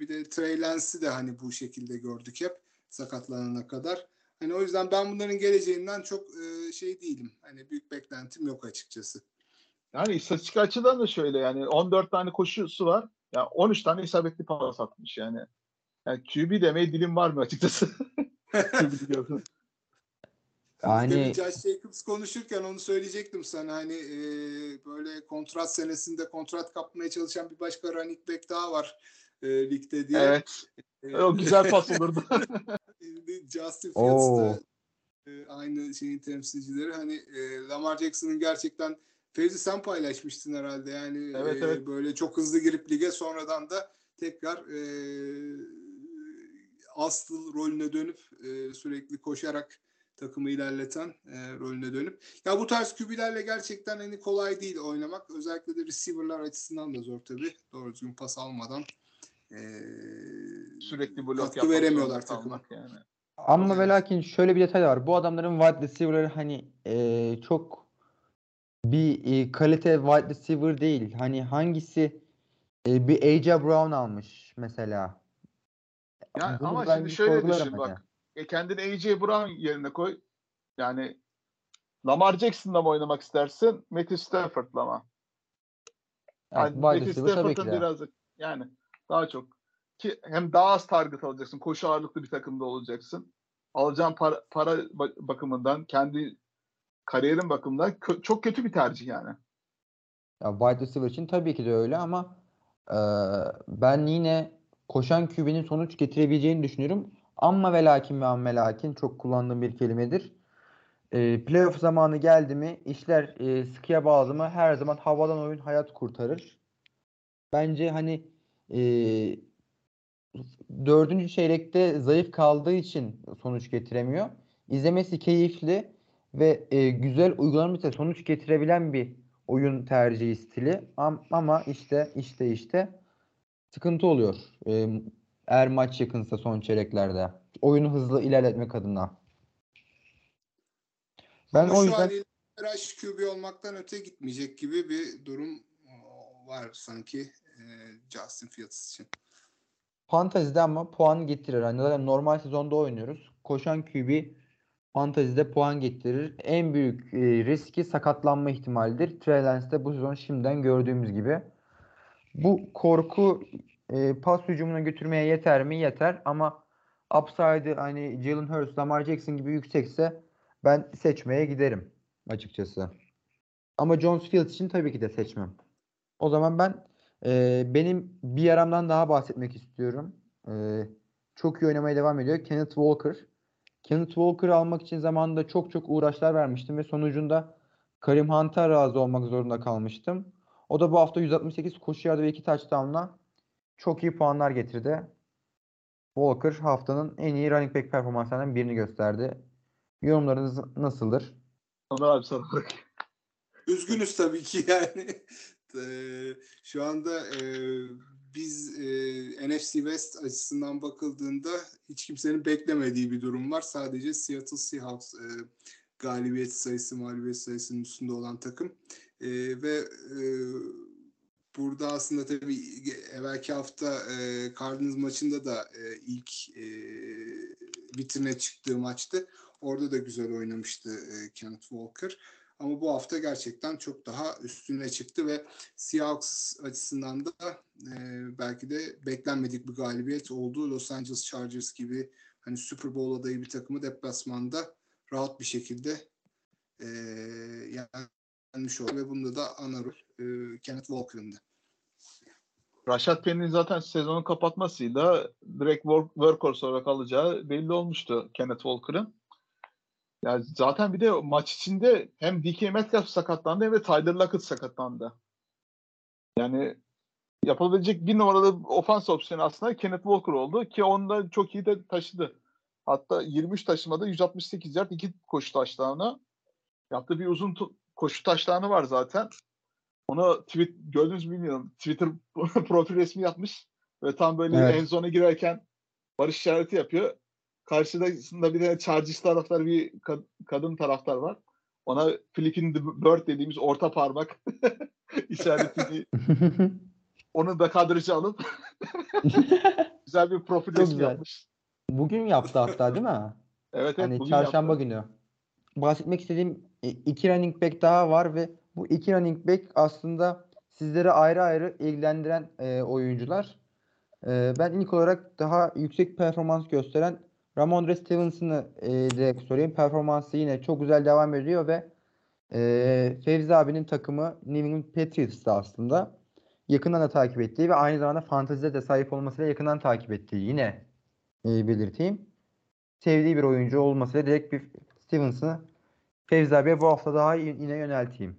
bir de Trey Lance'i de hani bu şekilde gördük hep sakatlanana kadar. Hani o yüzden ben bunların geleceğinden çok e, şey değilim. Hani büyük beklentim yok açıkçası. Yani istatistik açıdan da şöyle yani 14 tane koşusu var. Yani 13 tane isabetli pas atmış yani. Yani QB demeye dilim var mı açıkçası? Yani Josh Jacobs konuşurken onu söyleyecektim sana. Hani e, böyle kontrat senesinde kontrat kapmaya çalışan bir başka running back daha var e, ligde diye. Evet. E, O güzel pas olurdu. Justin Fields da e, aynı şeyin temsilcileri. Hani e, Lamar Jackson'ın gerçekten Fevzi sen paylaşmıştın herhalde. Yani Evet, e, evet. böyle çok hızlı girip lige sonradan da tekrar e, asıl rolüne dönüp e, sürekli koşarak takımı ilerleten e, rolüne dönüp. Ya bu tarz QB'lerle gerçekten hani kolay değil oynamak. Özellikle de receiver'lar açısından da zor tabii. Doğru düzgün pas almadan e, Sürekli blok katkı veremiyorlar takıma. Yani. ama ve lakin şöyle bir detay var. Bu adamların wide receiver'ları hani e, çok bir e, kalite wide receiver değil. Hani hangisi e, bir AJ Brown almış mesela. Yani Bunu ama şimdi şöyle düşün bak. E kendini AJ Brown yerine koy. Yani Lamar Jackson'la mı oynamak istersin? Matthew Stafford'la mı? Yani Matthew receiver tabii ki Stafford'ın de. biraz yani daha çok ki hem daha az target alacaksın. Koşu ağırlıklı bir takımda olacaksın. Alacağın para, para ba- bakımından kendi kariyerin bakımından kö- çok kötü bir tercih yani. Ya wide receiver için tabii ki de öyle ama e, ben yine koşan QB'nin sonuç getirebileceğini düşünüyorum. Amma ve lakin ve amme lakin çok kullandığım bir kelimedir. E, playoff zamanı geldi mi işler e, sıkıya bağladı mı her zaman havadan oyun hayat kurtarır. Bence hani e, dördüncü çeyrekte zayıf kaldığı için sonuç getiremiyor. İzlemesi keyifli ve e, güzel uygulanmışsa sonuç getirebilen bir oyun tercihi stili. Am- ama işte işte işte sıkıntı oluyor. E, eğer maç yakınsa son çeyreklerde. Oyunu hızlı ilerletmek adına. Ben Ama o yüzden Rush QB olmaktan öte gitmeyecek gibi bir durum o, var sanki e, Justin Fields için. Fantezide ama puan getirir. Zaten normal sezonda oynuyoruz. Koşan QB fantezide puan getirir. En büyük e, riski sakatlanma ihtimalidir. Trey bu sezon şimdiden gördüğümüz gibi. Bu korku e, pas hücumuna götürmeye yeter mi? Yeter ama upside'ı hani Jalen Hurts, Lamar Jackson gibi yüksekse ben seçmeye giderim açıkçası. Ama Jones Fields için tabii ki de seçmem. O zaman ben e, benim bir yaramdan daha bahsetmek istiyorum. E, çok iyi oynamaya devam ediyor. Kenneth Walker. Kenneth Walker'ı almak için zamanında çok çok uğraşlar vermiştim ve sonucunda Karim Hunt'a razı olmak zorunda kalmıştım. O da bu hafta 168 koşu yardı ve 2 touchdown'la çok iyi puanlar getirdi. Walker haftanın en iyi running back performanslarından birini gösterdi. Yorumlarınız nasıldır? Ömer abi sana. Üzgünüz tabii ki yani. Eee, Şu anda eee, biz eee, NFC West açısından bakıldığında hiç kimsenin beklemediği bir durum var. Sadece Seattle Seahawks eee, galibiyet sayısı, mağlubiyet sayısının üstünde olan takım. Eee, ve eee, burada aslında tabii evvelki hafta eee Cardinals maçında da eee, ilk eee vitrine çıktığı maçtı. Orada da güzel oynamıştı eee, Kenneth Walker. Ama bu hafta gerçekten çok daha üstüne çıktı ve Seahawks açısından da e, belki de beklenmedik bir galibiyet oldu. Los Angeles Chargers gibi hani Super Bowl adayı bir takımı deplasmanda rahat bir şekilde e, yenmiş oldu ve bunda da ana rol e, Kenneth Walker'ındı. Rashad Penny'nin zaten sezonu kapatmasıyla direkt work, workhorse olarak alacağı belli olmuştu Kenneth Walker'ın. Yani zaten bir de maç içinde hem DK Metcalf sakatlandı hem de Tyler Lockett sakatlandı. Yani yapılabilecek bir numaralı ofans opsiyonu aslında Kenneth Walker oldu ki onu da çok iyi de taşıdı. Hatta 23 taşımada 168 yard 2 koşu taşlarına yaptığı bir uzun koşu taşlarını var zaten. Onu tweet gördünüz mü bilmiyorum. Twitter profil resmi yapmış. Ve tam böyle Evet. en zona girerken barış işareti yapıyor. Karşısında bir tane Chargers taraftar bir kad- kadın taraftar var. Ona Flipping the Bird dediğimiz orta parmak işaretini onu da kadraja alıp güzel bir profil resmi yapmış. Bugün yaptı hatta değil mi? Evet evet Hani bugün çarşamba yaptı. günü. Bahsetmek istediğim e, iki running back daha var ve bu iki running back aslında sizleri ayrı ayrı ilgilendiren e, oyuncular. E, ben ilk olarak daha yüksek performans gösteren Ramondre Stevenson'ı e, direkt sorayım. Performansı yine çok güzel devam ediyor ve e, Fevzi abinin takımı New England Patriots'ta aslında yakından da takip ettiği ve aynı zamanda fantezide de sahip olmasıyla yakından takip ettiği yine e, belirteyim sevdiği bir oyuncu olmasıyla direkt bir Stevenson'ı Fevzi abiye bu hafta daha yine yönelteyim.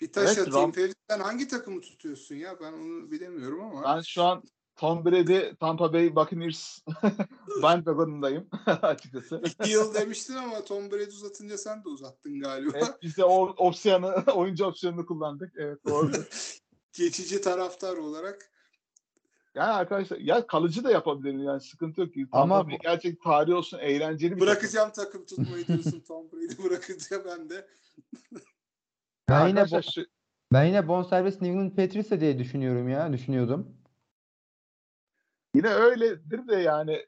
Bir taş Evet, atayım. Ram- Fevzi sen hangi takımı tutuyorsun ya? Ben onu bilemiyorum ama. Ben şu an Tom Brady, Tampa Bay Buccaneers bandwagonundayım açıkçası. İki yıl demiştin ama Tom Brady uzatınca sen de uzattın galiba. Evet, biz de o opsiyonu, oyuncu opsiyonunu kullandık. Evet doğru. Geçici taraftar olarak. Yani arkadaşlar ya kalıcı da yapabilirim yani sıkıntı yok ki. Ama bu- gerçek tarihi olsun eğlenceli bir takım. Bırakacağım takım tutmayı diyorsun Tom Brady bırakınca ben de. Ben yine şu- Ben yine bonservis New England Patriots'a diye düşünüyorum ya. Düşünüyordum. yine öyledir de yani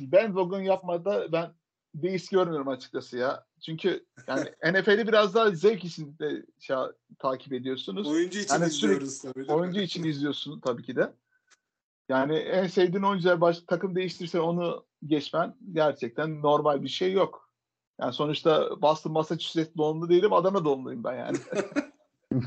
ben Vogan yapmada ben değiş görmüyorum açıkçası ya. Çünkü yani NFL'i biraz daha zevk için de şey, takip ediyorsunuz. Oyuncu için Yani izliyoruz tabii. değil mi? Oyuncu için izliyorsun tabii ki de. Yani en sevdiğin oyuncuya baş, takım değiştirse onu geçmen gerçekten normal bir şey yok. Yani sonuçta Boston Massachusetts doğumlu değilim Adana doğumluyum ben yani.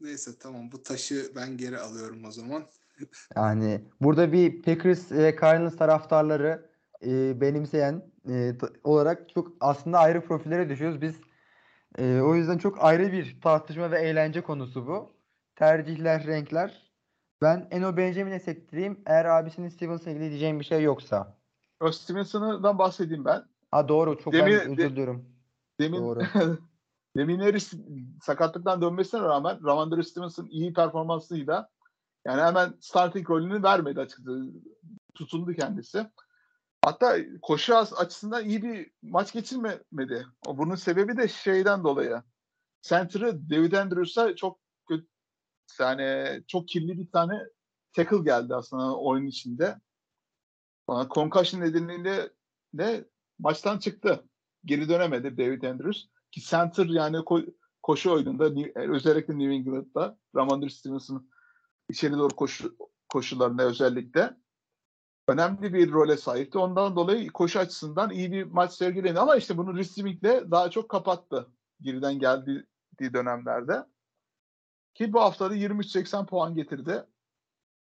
Neyse tamam bu taşı ben geri alıyorum o zaman. Yani burada bir Packers ve Cardinals taraftarları e, benimseyen e, t- olarak çok aslında ayrı profillere düşüyoruz. Biz e, o yüzden çok ayrı bir tartışma ve eğlence konusu bu. Tercihler, renkler. Ben Eno Benjamin'e sektireyim. Eğer abisinin Stevenson'la ilgili diyeceğim bir şey yoksa. Ö Stevenson'dan bahsedeyim ben. Ha doğru. Çok Demin- ben özür diliyorum. Demin Doğru. Demin Harris sakatlıktan dönmesine rağmen Ramondre Stevenson iyi performansıyla yani hemen starting rolünü vermedi açıkçası. Tutundu kendisi. Hatta koşu açısından iyi bir maç geçirmedi. O bunun sebebi de şeyden dolayı. Center'ı David Andrews'a çok yani çok kirli bir tane tackle geldi aslında oyun içinde. Sonra concussion nedeniyle de maçtan çıktı. Geri dönemedi David Andrews. Ki center yani ko- koşu oyununda özellikle New England'da Ramondre Stevenson içeri doğru koşu koşularında özellikle önemli bir role sahipti. Ondan dolayı koşu açısından iyi bir maç sergiledi. Ama işte bunu receiving'le daha çok kapattı. Geriden geldiği dönemlerde. Ki bu haftada 23-80 puan getirdi.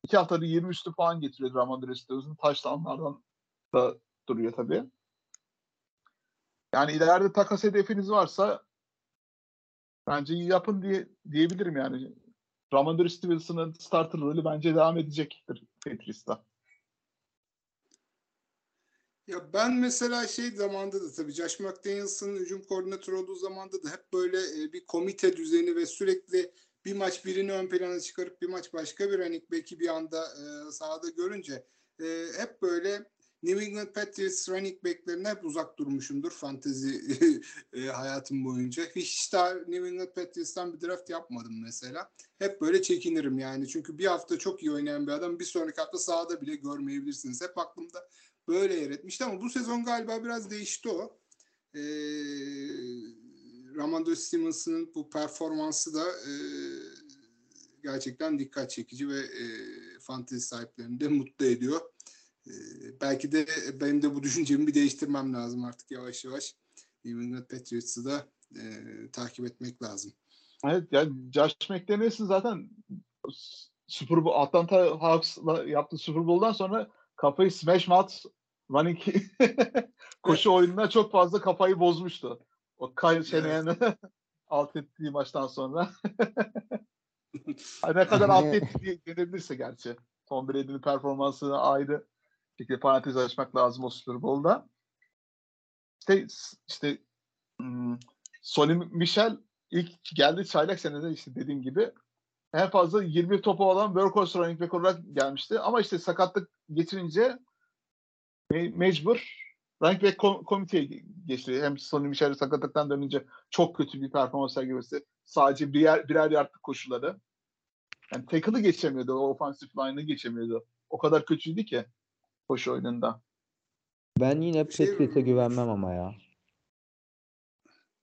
İki haftada 20 üstü puan getiriyor Ramondre Stevenson. Touchdownlardan da duruyor tabii. Yani ileride takas hedefiniz varsa bence iyi yapın diye diyebilirim yani. Ramondre Stevenson'ın starter rolü bence devam edecektir Patriots'ta. Ya ben mesela şey zamanda da tabii Josh McDaniels'ın hücum koordinatörü olduğu zamanda da hep böyle e, bir komite düzeni ve sürekli bir maç birini ön plana çıkarıp bir maç başka bir running back'i bir anda e, sahada görünce e, hep böyle New England Patriots running back'lerine hep uzak durmuşumdur fantezi e, hayatım boyunca. Hiç daha New England Patriots'tan bir draft yapmadım mesela. Hep böyle çekinirim yani. Çünkü bir hafta çok iyi oynayan bir adam bir sonraki hafta sahada bile görmeyebilirsiniz. Hep aklımda böyle yer etmişti ama bu sezon galiba biraz değişti o. Ee, Ramondre Stevenson'ın bu performansı da e, gerçekten dikkat çekici ve e, fantezi sahiplerini de mutlu ediyor. E, belki de benim de bu düşüncemi bir değiştirmem lazım artık yavaş yavaş. New England Patriots'ı da e, takip etmek lazım. Evet yani Josh McDaniels'ın zaten Super Bowl, Atlanta Hawks'la yaptığı Super Bowl'dan sonra kafayı smash mouth running koşu oyununa çok fazla kafayı bozmuştu. O Kyle Shanahan'ı alt ettiği maçtan sonra. Ne kadar alt etti diye denebilirse gerçi. Tom Brady'nin performansını ayrı şekilde parantez açmak lazım o Super Bowl'da. İşte, işte hmm, Sonny Michel ilk geldi çaylak senede işte dediğim gibi en fazla 20 topu olan workhorse running back olarak gelmişti. Ama işte sakatlık getirince me- mecbur running back kom- komiteye geçti. Hem Sonny Michel'e sakatlıktan dönünce çok kötü bir performans sergilemesi. Sadece birer, birer yardlık koşuları. Yani tackle'ı geçemiyordu. O offensive line'ı geçemiyordu. O kadar kötüydü ki koşu oyununda. Ben yine Patriots'a güvenmem ama ya.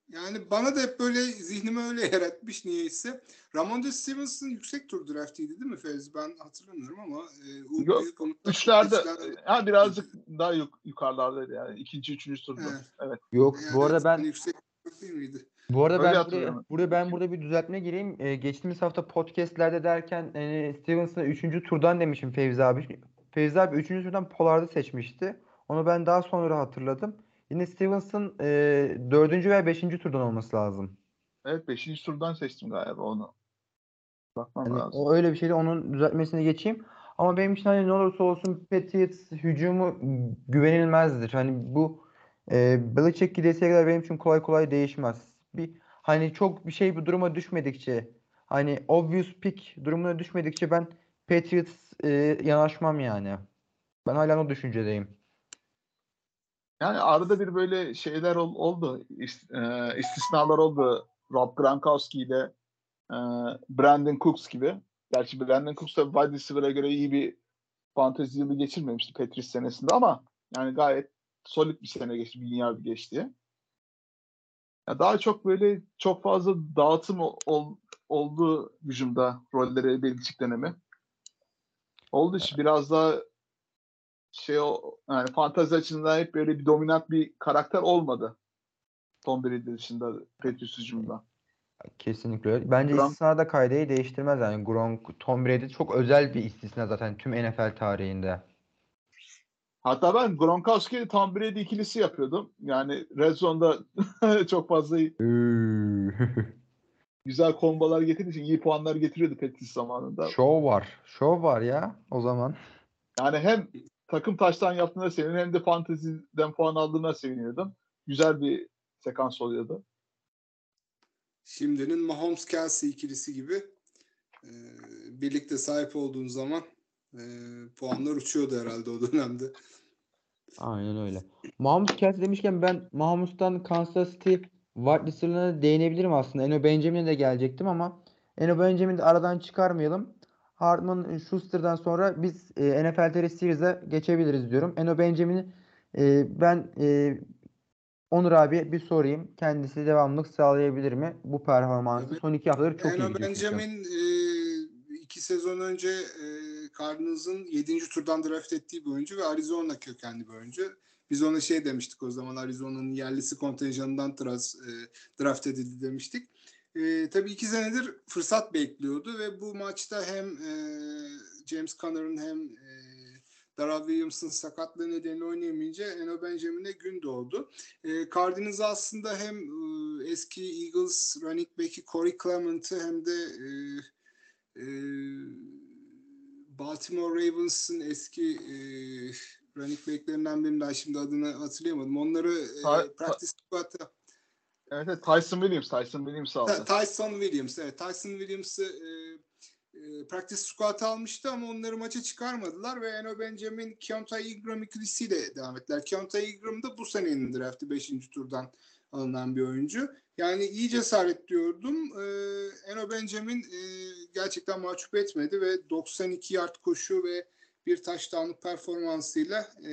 Yani bana da hep böyle zihnime öyle yer etmiş niyeyse. Ramondre Stevenson yüksek tur draftiydi değil mi Fevzi? Ben hatırlamıyorum ama e, o Yok, Üçlerde üçlerde- ha, birazcık daha yuk- yukarılardaydı yani. ikinci, üçüncü turda. Evet. Evet. Yok Yani bu arada ben hani yüksek değil miydi? Bu arada Öyle ben buraya, buraya ben burada bir düzeltme gireyim. Ee, geçtiğimiz hafta podcastlerde derken e, Stevenson'ı 3. turdan demişim Fevzi abi. Fevzi abi 3. turdan Pollard'ı seçmişti. Onu ben daha sonra hatırladım. Yine Stevenson e, 4. veya 5. turdan olması lazım. Evet. Beşinci turdan seçtim galiba onu. Bakmam Yani lazım. o öyle bir şeydi. Onun düzeltmesine geçeyim. Ama benim için hani ne olursa olsun Patriots hücumu güvenilmezdir. Hani bu e, Belichick gidesiye kadar benim için kolay kolay değişmez. Bir hani çok bir şey bir duruma düşmedikçe hani obvious pick durumuna düşmedikçe ben Patriots e, yanaşmam yani. Ben hala o düşüncedeyim. Yani arada bir böyle şeyler ol- oldu. İst- e, istisnalar oldu. Rob Gronkowski ile e, Brandon Cooks gibi. Gerçi Brandon Cooks da wide receiver'a göre iyi bir fantezi yılı geçirmemişti Patriots senesinde ama yani gayet solid bir sene geçti. Bin yard geçti. Ya daha çok böyle çok fazla dağıtım ol, ol- oldu hücumda rolleri Belichick dönemi. Oldu işte biraz daha şey o yani fantezi açısından hep böyle bir dominant bir karakter olmadı. Tom Brady dışında Patriots hücumunda. Kesinlikle öyle. Bence Gronk- istisna da kaideyi değiştirmez yani. Gronk, Tom Brady çok özel bir istisna zaten tüm NFL tarihinde. Hatta ben Gronkowski Tom Brady ikilisi yapıyordum. Yani Red Zone'da çok fazla güzel kombalar getirdiği için iyi puanlar getiriyordu Patriots zamanında. Şov var. Şov var ya o zaman. Yani hem takım taştan yaptığına seviniyordum hem de fanteziden puan aldığına seviniyordum. Güzel bir sekans oluyordu. Şimdinin Mahomes Kelsey ikilisi gibi e, birlikte sahip olduğun zaman e, puanlar uçuyordu herhalde o dönemde. Aynen öyle. Mahomes Kelsey demişken ben Mahomes'tan Kansas City wide receiver'larına değinebilirim aslında. Eno Benjamin'e de gelecektim ama Eno Benjamin'i de aradan çıkarmayalım. Hardman Schuster'dan sonra biz e, NFL TR Series'e geçebiliriz diyorum. Eno Benjamin'i e, ben e, Onur abi bir sorayım. Kendisi devamlılık sağlayabilir mi? Bu performansı son iki haftadır çok iyi Eno gidiyor çünkü. Benjamin e, iki sezon önce e, Cardinals'ın 7. turdan draft ettiği bir oyuncu ve Arizona kökenli bir oyuncu. Biz ona şey demiştik o zaman Arizona'nın yerlisi kontenjanından draft, e, draft edildi demiştik. E, tabii iki senedir fırsat bekliyordu ve bu maçta hem e, James Conner'ın hem e, Darrell Williams'ın sakatlığı nedeniyle oynayamayınca Eno Benjamin'e gün doğdu. E, Cardinals aslında hem e, eski Eagles running back'i Corey Clement'ı hem de e, e, Baltimore Ravens'ın eski e, running back'lerinden birinin daha şimdi adını hatırlayamadım. Onları e, practice squad'a Evet, evet Tyson Williams, Tyson Williams aldı. Ta- Tyson Williams, evet. Tyson Williams'ı e, e, practice squad almıştı ama onları maça çıkarmadılar ve Eno Benjamin Keontae Ingram ikilisiyle devam ettiler. Keontae Ingram da bu senenin draftı 5. turdan alınan bir oyuncu. Yani iyi cesaret diyordum. E, Eno Benjamin e, gerçekten mahcup etmedi ve 92 yard koşu ve bir taştanlık performansıyla e,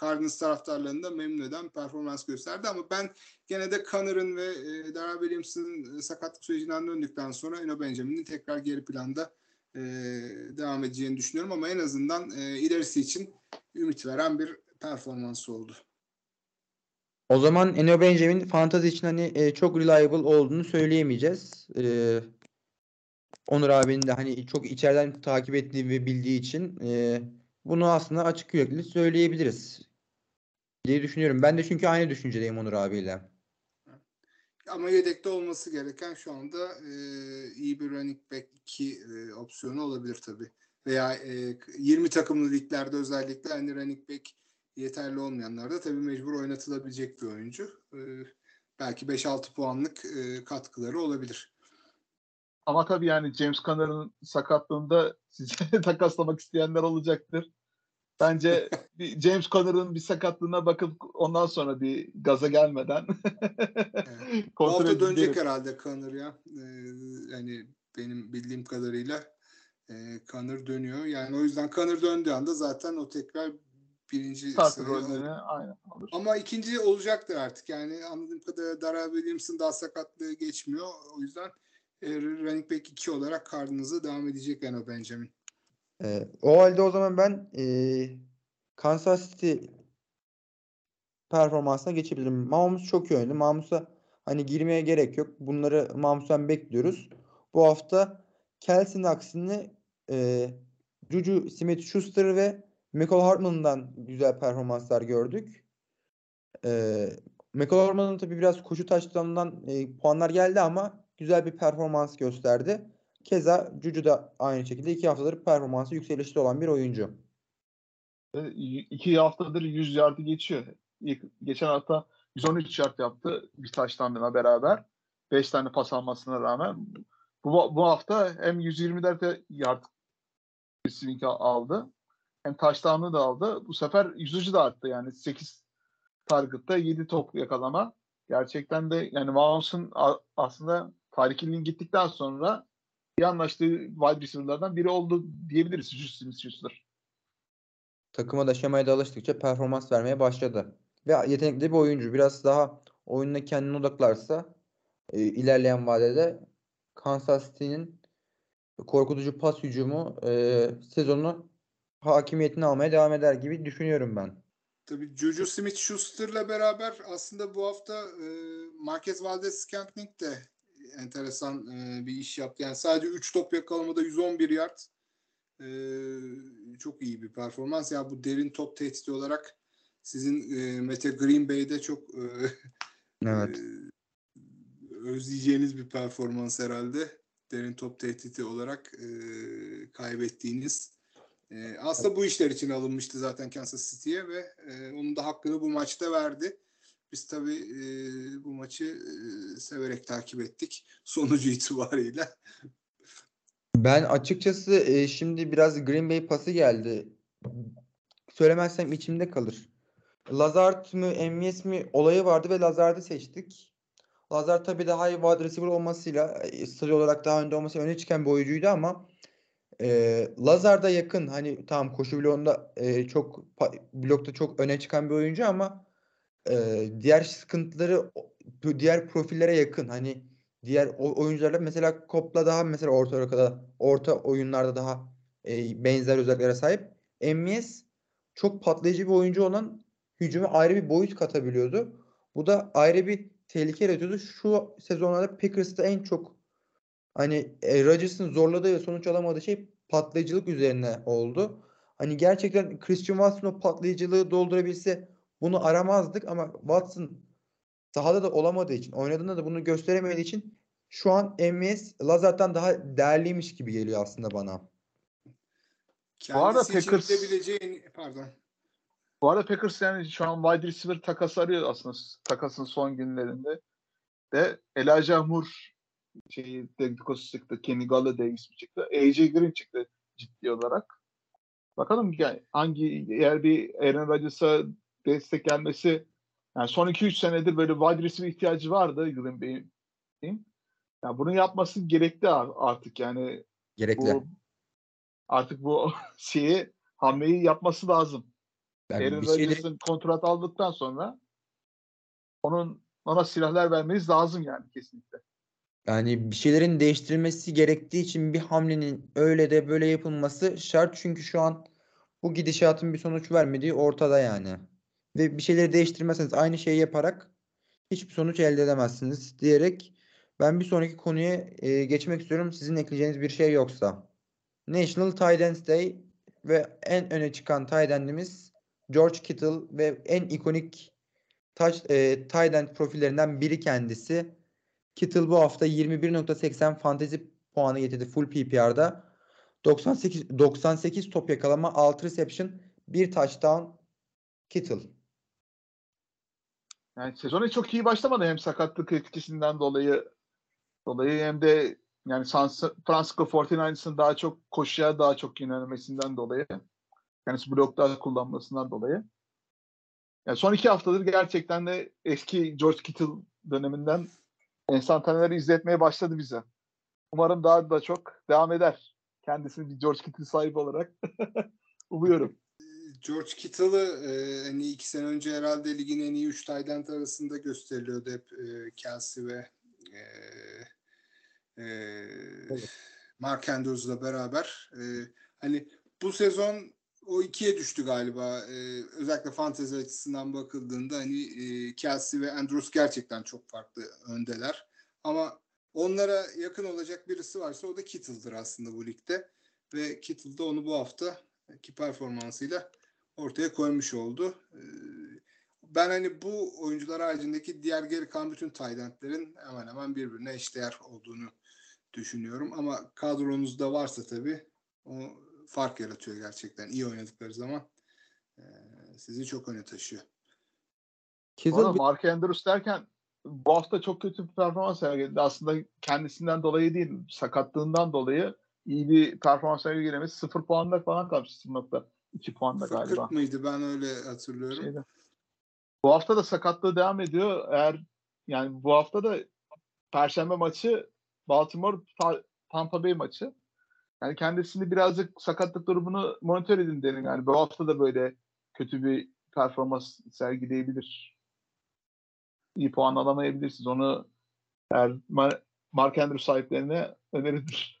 Cardinals taraftarlarını da memnun eden performans gösterdi ama ben gene de Conner'ın ve e, Darrell Williams'ın e, sakatlık sürecinden döndükten sonra Eno Benjamin'in tekrar geri planda e, devam edeceğini düşünüyorum ama en azından e, ilerisi için ümit veren bir performans oldu. O zaman Eno Benjamin fantazi için hani e, çok reliable olduğunu söyleyemeyeceğiz. E, Onur abinin de hani çok içeriden takip ettiği ve bildiği için e, bunu aslında açık yürekli söyleyebiliriz diye düşünüyorum. Ben de çünkü aynı düşüncedeyim Onur abiyle. Ama yedekte olması gereken şu anda e, iyi bir running back 2 e, opsiyonu olabilir tabii. Veya e, 20 takımlı liglerde özellikle hani running back yeterli olmayanlarda tabii mecbur oynatılabilecek bir oyuncu. E, belki 5-6 puanlık e, katkıları olabilir. ama tabii yani James Conner'ın sakatlığında size takaslamak isteyenler olacaktır. Bence bir James Conner'ın bir sakatlığına bakıp ondan sonra bir gaza gelmeden evet. Hafta dönecek herhalde Connor ya. Ee, yani benim bildiğim kadarıyla e, Connor dönüyor. Yani o yüzden Connor döndüğü anda zaten o tekrar birinci rolünü aynen alır. Ama ikinci olacaktır artık. Yani anladığım kadarıyla Dara Williams'ın daha sakatlığı geçmiyor. O yüzden e, running back 2 olarak Cardinals'a devam edecek Eno Benjamin. E, o halde o zaman ben e, Kansas City performansına geçebilirim. Mahomes çok iyi oynadı. Mahmus'a hani girmeye gerek yok. Bunları Mahmus'tan bekliyoruz. Bu hafta Kelsey'nin aksine e, Juju Smith-Schuster ve Michael Hartman'dan güzel performanslar gördük. E, Michael Hartman'ın tabii biraz koşu taşlarından e, puanlar geldi ama güzel bir performans gösterdi. Keza Juju da aynı şekilde iki haftadır performansı yükselişte olan bir oyuncu. İki haftadır 100 yardı geçiyor. geçen hafta 113 yard yaptı bir taştanla beraber. 5 tane pas almasına rağmen. Bu, bu hafta hem 124 yard receiving aldı. Hem taştanlığı da aldı. Bu sefer yüzücü de arttı yani 8 target'ta 7 top yakalama. Gerçekten de yani Mahomes'un aslında Tarık gittikten sonra iyi anlaştığı wide receiver'lardan biri oldu diyebiliriz Justin Schuster. Takıma da şemaya da alıştıkça performans vermeye başladı. Ve yetenekli bir oyuncu. Biraz daha oyununa kendini odaklarsa e, ilerleyen vadede Kansas City'nin korkutucu pas hücumu e, sezonu hakimiyetini almaya devam eder gibi düşünüyorum ben. Tabii Juju Smith-Schuster'la beraber aslında bu hafta e, Marquez Valdez-Scantling de enteresan e, bir iş yaptı. Yani sadece 3 top yakalamada 111 yard e, çok iyi bir performans. Ya bu derin top tehdidi olarak sizin e, Mete Green Bay'de çok e, evet. e, özleyeceğiniz bir performans herhalde. Derin top tehdidi olarak e, kaybettiğiniz. E, aslında bu işler için alınmıştı zaten Kansas City'ye ve e, onun da hakkını bu maçta verdi. Biz tabii e, bu maçı e, severek takip ettik sonucu itibariyle. Ben açıkçası e, şimdi biraz Green Bay pası geldi. Söylemezsem içimde kalır. Lazard mı MVS mi olayı vardı ve Lazard'ı seçtik. Lazard tabii daha iyi wide receiver olmasıyla statü olarak daha önde olmasıyla öne çıkan bir oyuncuydu ama e, Lazard'a yakın hani tamam koşu bloğunda e, çok blokta çok öne çıkan bir oyuncu ama e, diğer sıkıntıları diğer profillere yakın. Hani diğer oyuncularla mesela Kopla daha mesela orta kadar orta oyunlarda daha e, benzer özelliklere sahip. MVS çok patlayıcı bir oyuncu olan hücuma ayrı bir boyut katabiliyordu. Bu da ayrı bir tehlike yaratıyordu. Şu sezonlarda Packers'ta en çok hani e, Rodgers'ın zorladığı ve sonuç alamadığı şey patlayıcılık üzerine oldu. Hani gerçekten Christian Watson o patlayıcılığı doldurabilse bunu aramazdık ama Watson sahada da olamadığı için, oynadığında da bunu gösteremediği için şu an MVS Lazard'dan daha değerliymiş gibi geliyor aslında bana. Kendisi Bu arada Packers bilebileceğin pardon. Bu arada Packers yani şu an wide receiver takası arıyor aslında takasın son günlerinde. De Elijah Moore şeyi dedikosu çıktı. Kenny Galladay ismi çıktı. AJ Green çıktı ciddi olarak. Bakalım yani hangi eğer bir Aaron Rodgers'a destek gelmesi yani son 2-3 senedir böyle wide receiver ihtiyacı vardı Green Bay'in. Yani bunu yapması gerekli artık yani. Gerekli. Bu, artık bu şeyi hamleyi yapması lazım. Yani Aaron Rodgers'ın şeyleri... kontrat aldıktan sonra onun ona silahlar vermeniz lazım yani kesinlikle. Yani bir şeylerin değiştirilmesi gerektiği için bir hamlenin öyle de böyle yapılması şart. Çünkü şu an bu gidişatın bir sonuç vermediği ortada yani ve bir şeyleri değiştirmezseniz aynı şeyi yaparak hiçbir sonuç elde edemezsiniz diyerek ben bir sonraki konuya e, geçmek istiyorum. Sizin ekleyeceğiniz bir şey yoksa. National Tight Ends Day ve en öne çıkan tight George Kittle ve en ikonik touch, e, tight profillerinden biri kendisi. Kittle bu hafta 21.80 fantezi puanı getirdi full PPR'da. 98 98 top yakalama, 6 reception, 1 touchdown Kittle. Yani sezona çok iyi başlamadı hem sakatlık etkisinden dolayı dolayı hem de Yani San Francisco 49ers'ın daha çok koşuya daha çok yönelmesinden dolayı. Kendisi bloklar kullanmasından dolayı. Yani son iki haftadır gerçekten de eski George Kittle döneminden enstantaneleri izletmeye başladı bize. Umarım daha da çok devam eder. Kendisini bir George Kittle sahibi olarak umuyorum. George Kittle'ı e, hani iki sene önce herhalde ligin en iyi üç tight arasında gösteriliyordu hep e, Kelsey ve e, e, evet. Mark Andrews'la beraber. E, hani bu sezon o ikiye düştü galiba. E, özellikle fantezi açısından bakıldığında hani e, Kelsey ve Andrews gerçekten çok farklı öndeler. Ama onlara yakın olacak birisi varsa o da Kittle'dır aslında bu ligde. Ve Kittle de onu bu hafta ki performansıyla ortaya koymuş oldu. Ee, ben hani bu oyuncular haricindeki diğer geri kalan bütün Taylandlerin hemen hemen birbirine eşdeğer olduğunu düşünüyorum. Ama kadronuzda varsa tabii o fark yaratıyor gerçekten. iyi oynadıkları zaman e, sizi çok öne taşıyor. Kittle Mark Andrews derken bu hafta çok kötü bir performans sergiledi. Aslında kendisinden dolayı değil, sakatlığından dolayı iyi bir performans sergilemesi. Sıfır puanlar falan kalmış sınıfta. 2 puanda galiba. 40 mıydı ben öyle hatırlıyorum. Şeyde. Bu hafta da sakatlığı devam ediyor. Eğer yani bu hafta da Perşembe maçı Baltimore Tampa Bay maçı. Yani kendisini birazcık sakatlık durumunu monitör edin derim. Yani bu hafta da böyle kötü bir performans sergileyebilir. İyi puan alamayabilirsiniz. Onu eğer Mark Andrews sahiplerine önerilir.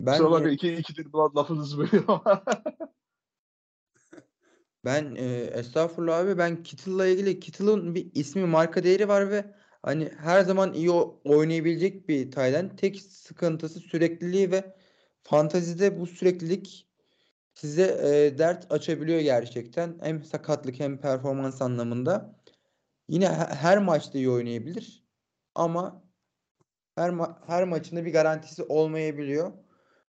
Ben Kusura bakma iki, ikidir lafınızı bölüyorum Ben e, estağfurullah abi ben Kittle'la ilgili Kittle'ın bir ismi marka değeri var ve hani her zaman iyi oynayabilecek bir Tayland. Tek sıkıntısı sürekliliği ve fantazide bu süreklilik size e, dert açabiliyor gerçekten. Hem sakatlık hem performans anlamında. Yine her maçta iyi oynayabilir ama her ma- her maçında bir garantisi olmayabiliyor.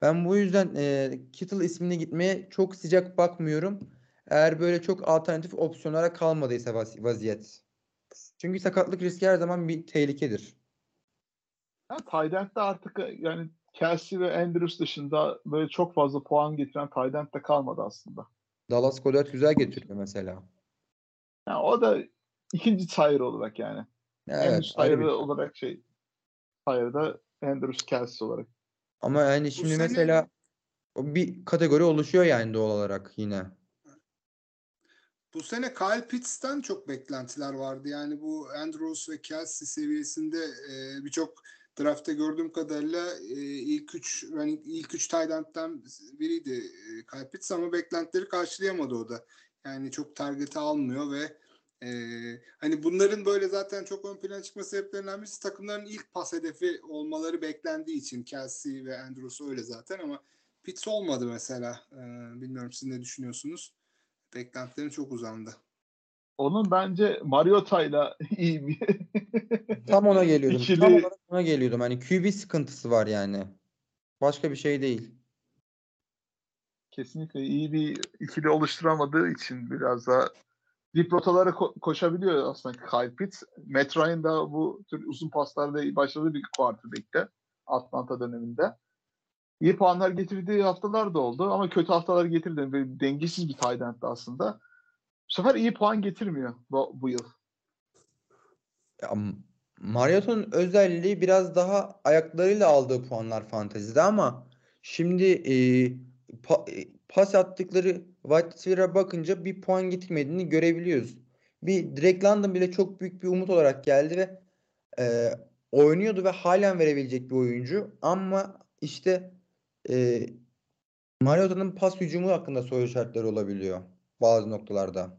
Ben bu yüzden e, Kittle ismine gitmeye çok sıcak bakmıyorum. Eğer böyle çok alternatif opsiyonlara kalmadıysa vaz- vaziyet. Çünkü sakatlık riski her zaman bir tehlikedir. Ya, Tydent'de artık yani Kelsey ve Andrews dışında böyle çok fazla puan getiren Tydent de kalmadı aslında. Dallas Goddard güzel getiriyor mesela. Yani o da ikinci tire olarak yani. Evet, en üst tire olarak şey tire'da Andrews Kelsey olarak. Ama yani şimdi sene... mesela bir kategori oluşuyor yani doğal olarak yine. Bu sene Kyle Pitts'ten çok beklentiler vardı. Yani bu Andrews ve Kelsey seviyesinde e, birçok draftta gördüğüm kadarıyla e, ilk üç yani ilk üç tight biriydi e, Kyle Pitts ama beklentileri karşılayamadı o da. Yani çok target'i almıyor ve e, hani bunların böyle zaten çok ön plana çıkma sebeplerinden birisi takımların ilk pas hedefi olmaları beklendiği için Kelsey ve Andrews öyle zaten ama Pitts olmadı mesela. E, bilmiyorum siz ne düşünüyorsunuz? Beklentilerim çok uzandı. Onun bence Mariota'yla iyi bir Tam ona geliyordum. İkili... Tam olarak ona geliyordum. Hani QB sıkıntısı var yani. Başka bir şey değil. Kesinlikle iyi bir ikili oluşturamadığı için biraz daha dip rotalara ko- koşabiliyor aslında Kyle Pitts. Matt Ryan da bu tür uzun paslarda başladığı bir quarterback'te Atlanta döneminde iyi puanlar getirdiği haftalar da oldu ama kötü haftalar getirdi. Böyle dengesiz bir tight aslında. Bu sefer iyi puan getirmiyor bu, bu yıl. Ya, özelliği biraz daha ayaklarıyla aldığı puanlar fantezide ama şimdi e, pa, e, pas attıkları wide receiver'a bakınca bir puan getirmediğini görebiliyoruz. Bir Drake London bile çok büyük bir umut olarak geldi ve e, oynuyordu ve halen verebilecek bir oyuncu ama işte e, Mariota'nın pas hücumu hakkında soru işaretleri olabiliyor bazı noktalarda.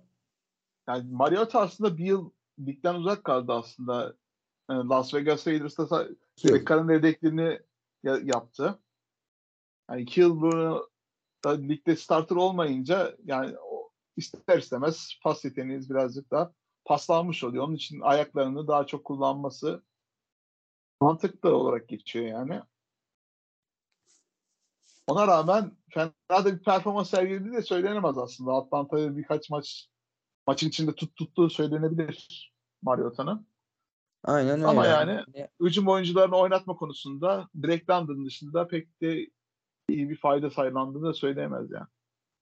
Yani Mariota aslında bir yıl ligden uzak kaldı aslında. Yani Las Vegas Raiders'ta Bekar'ın yedekliğini yaptı. Yani iki yıl bunu da ligde starter olmayınca yani o, ister istemez pas yeteneğiniz birazcık daha paslanmış oluyor. Onun için ayaklarını daha çok kullanması mantıklı olarak geçiyor yani. Ona rağmen fena da bir performans sergiledi de söylenemez aslında. Atlanta'yı birkaç maç maçın içinde tut tuttuğu söylenebilir Mariota'nın. Aynen öyle. Ama yani hücum oyuncularını oynatma konusunda Drake London dışında pek de iyi bir fayda sağlandığını da söyleyemez yani.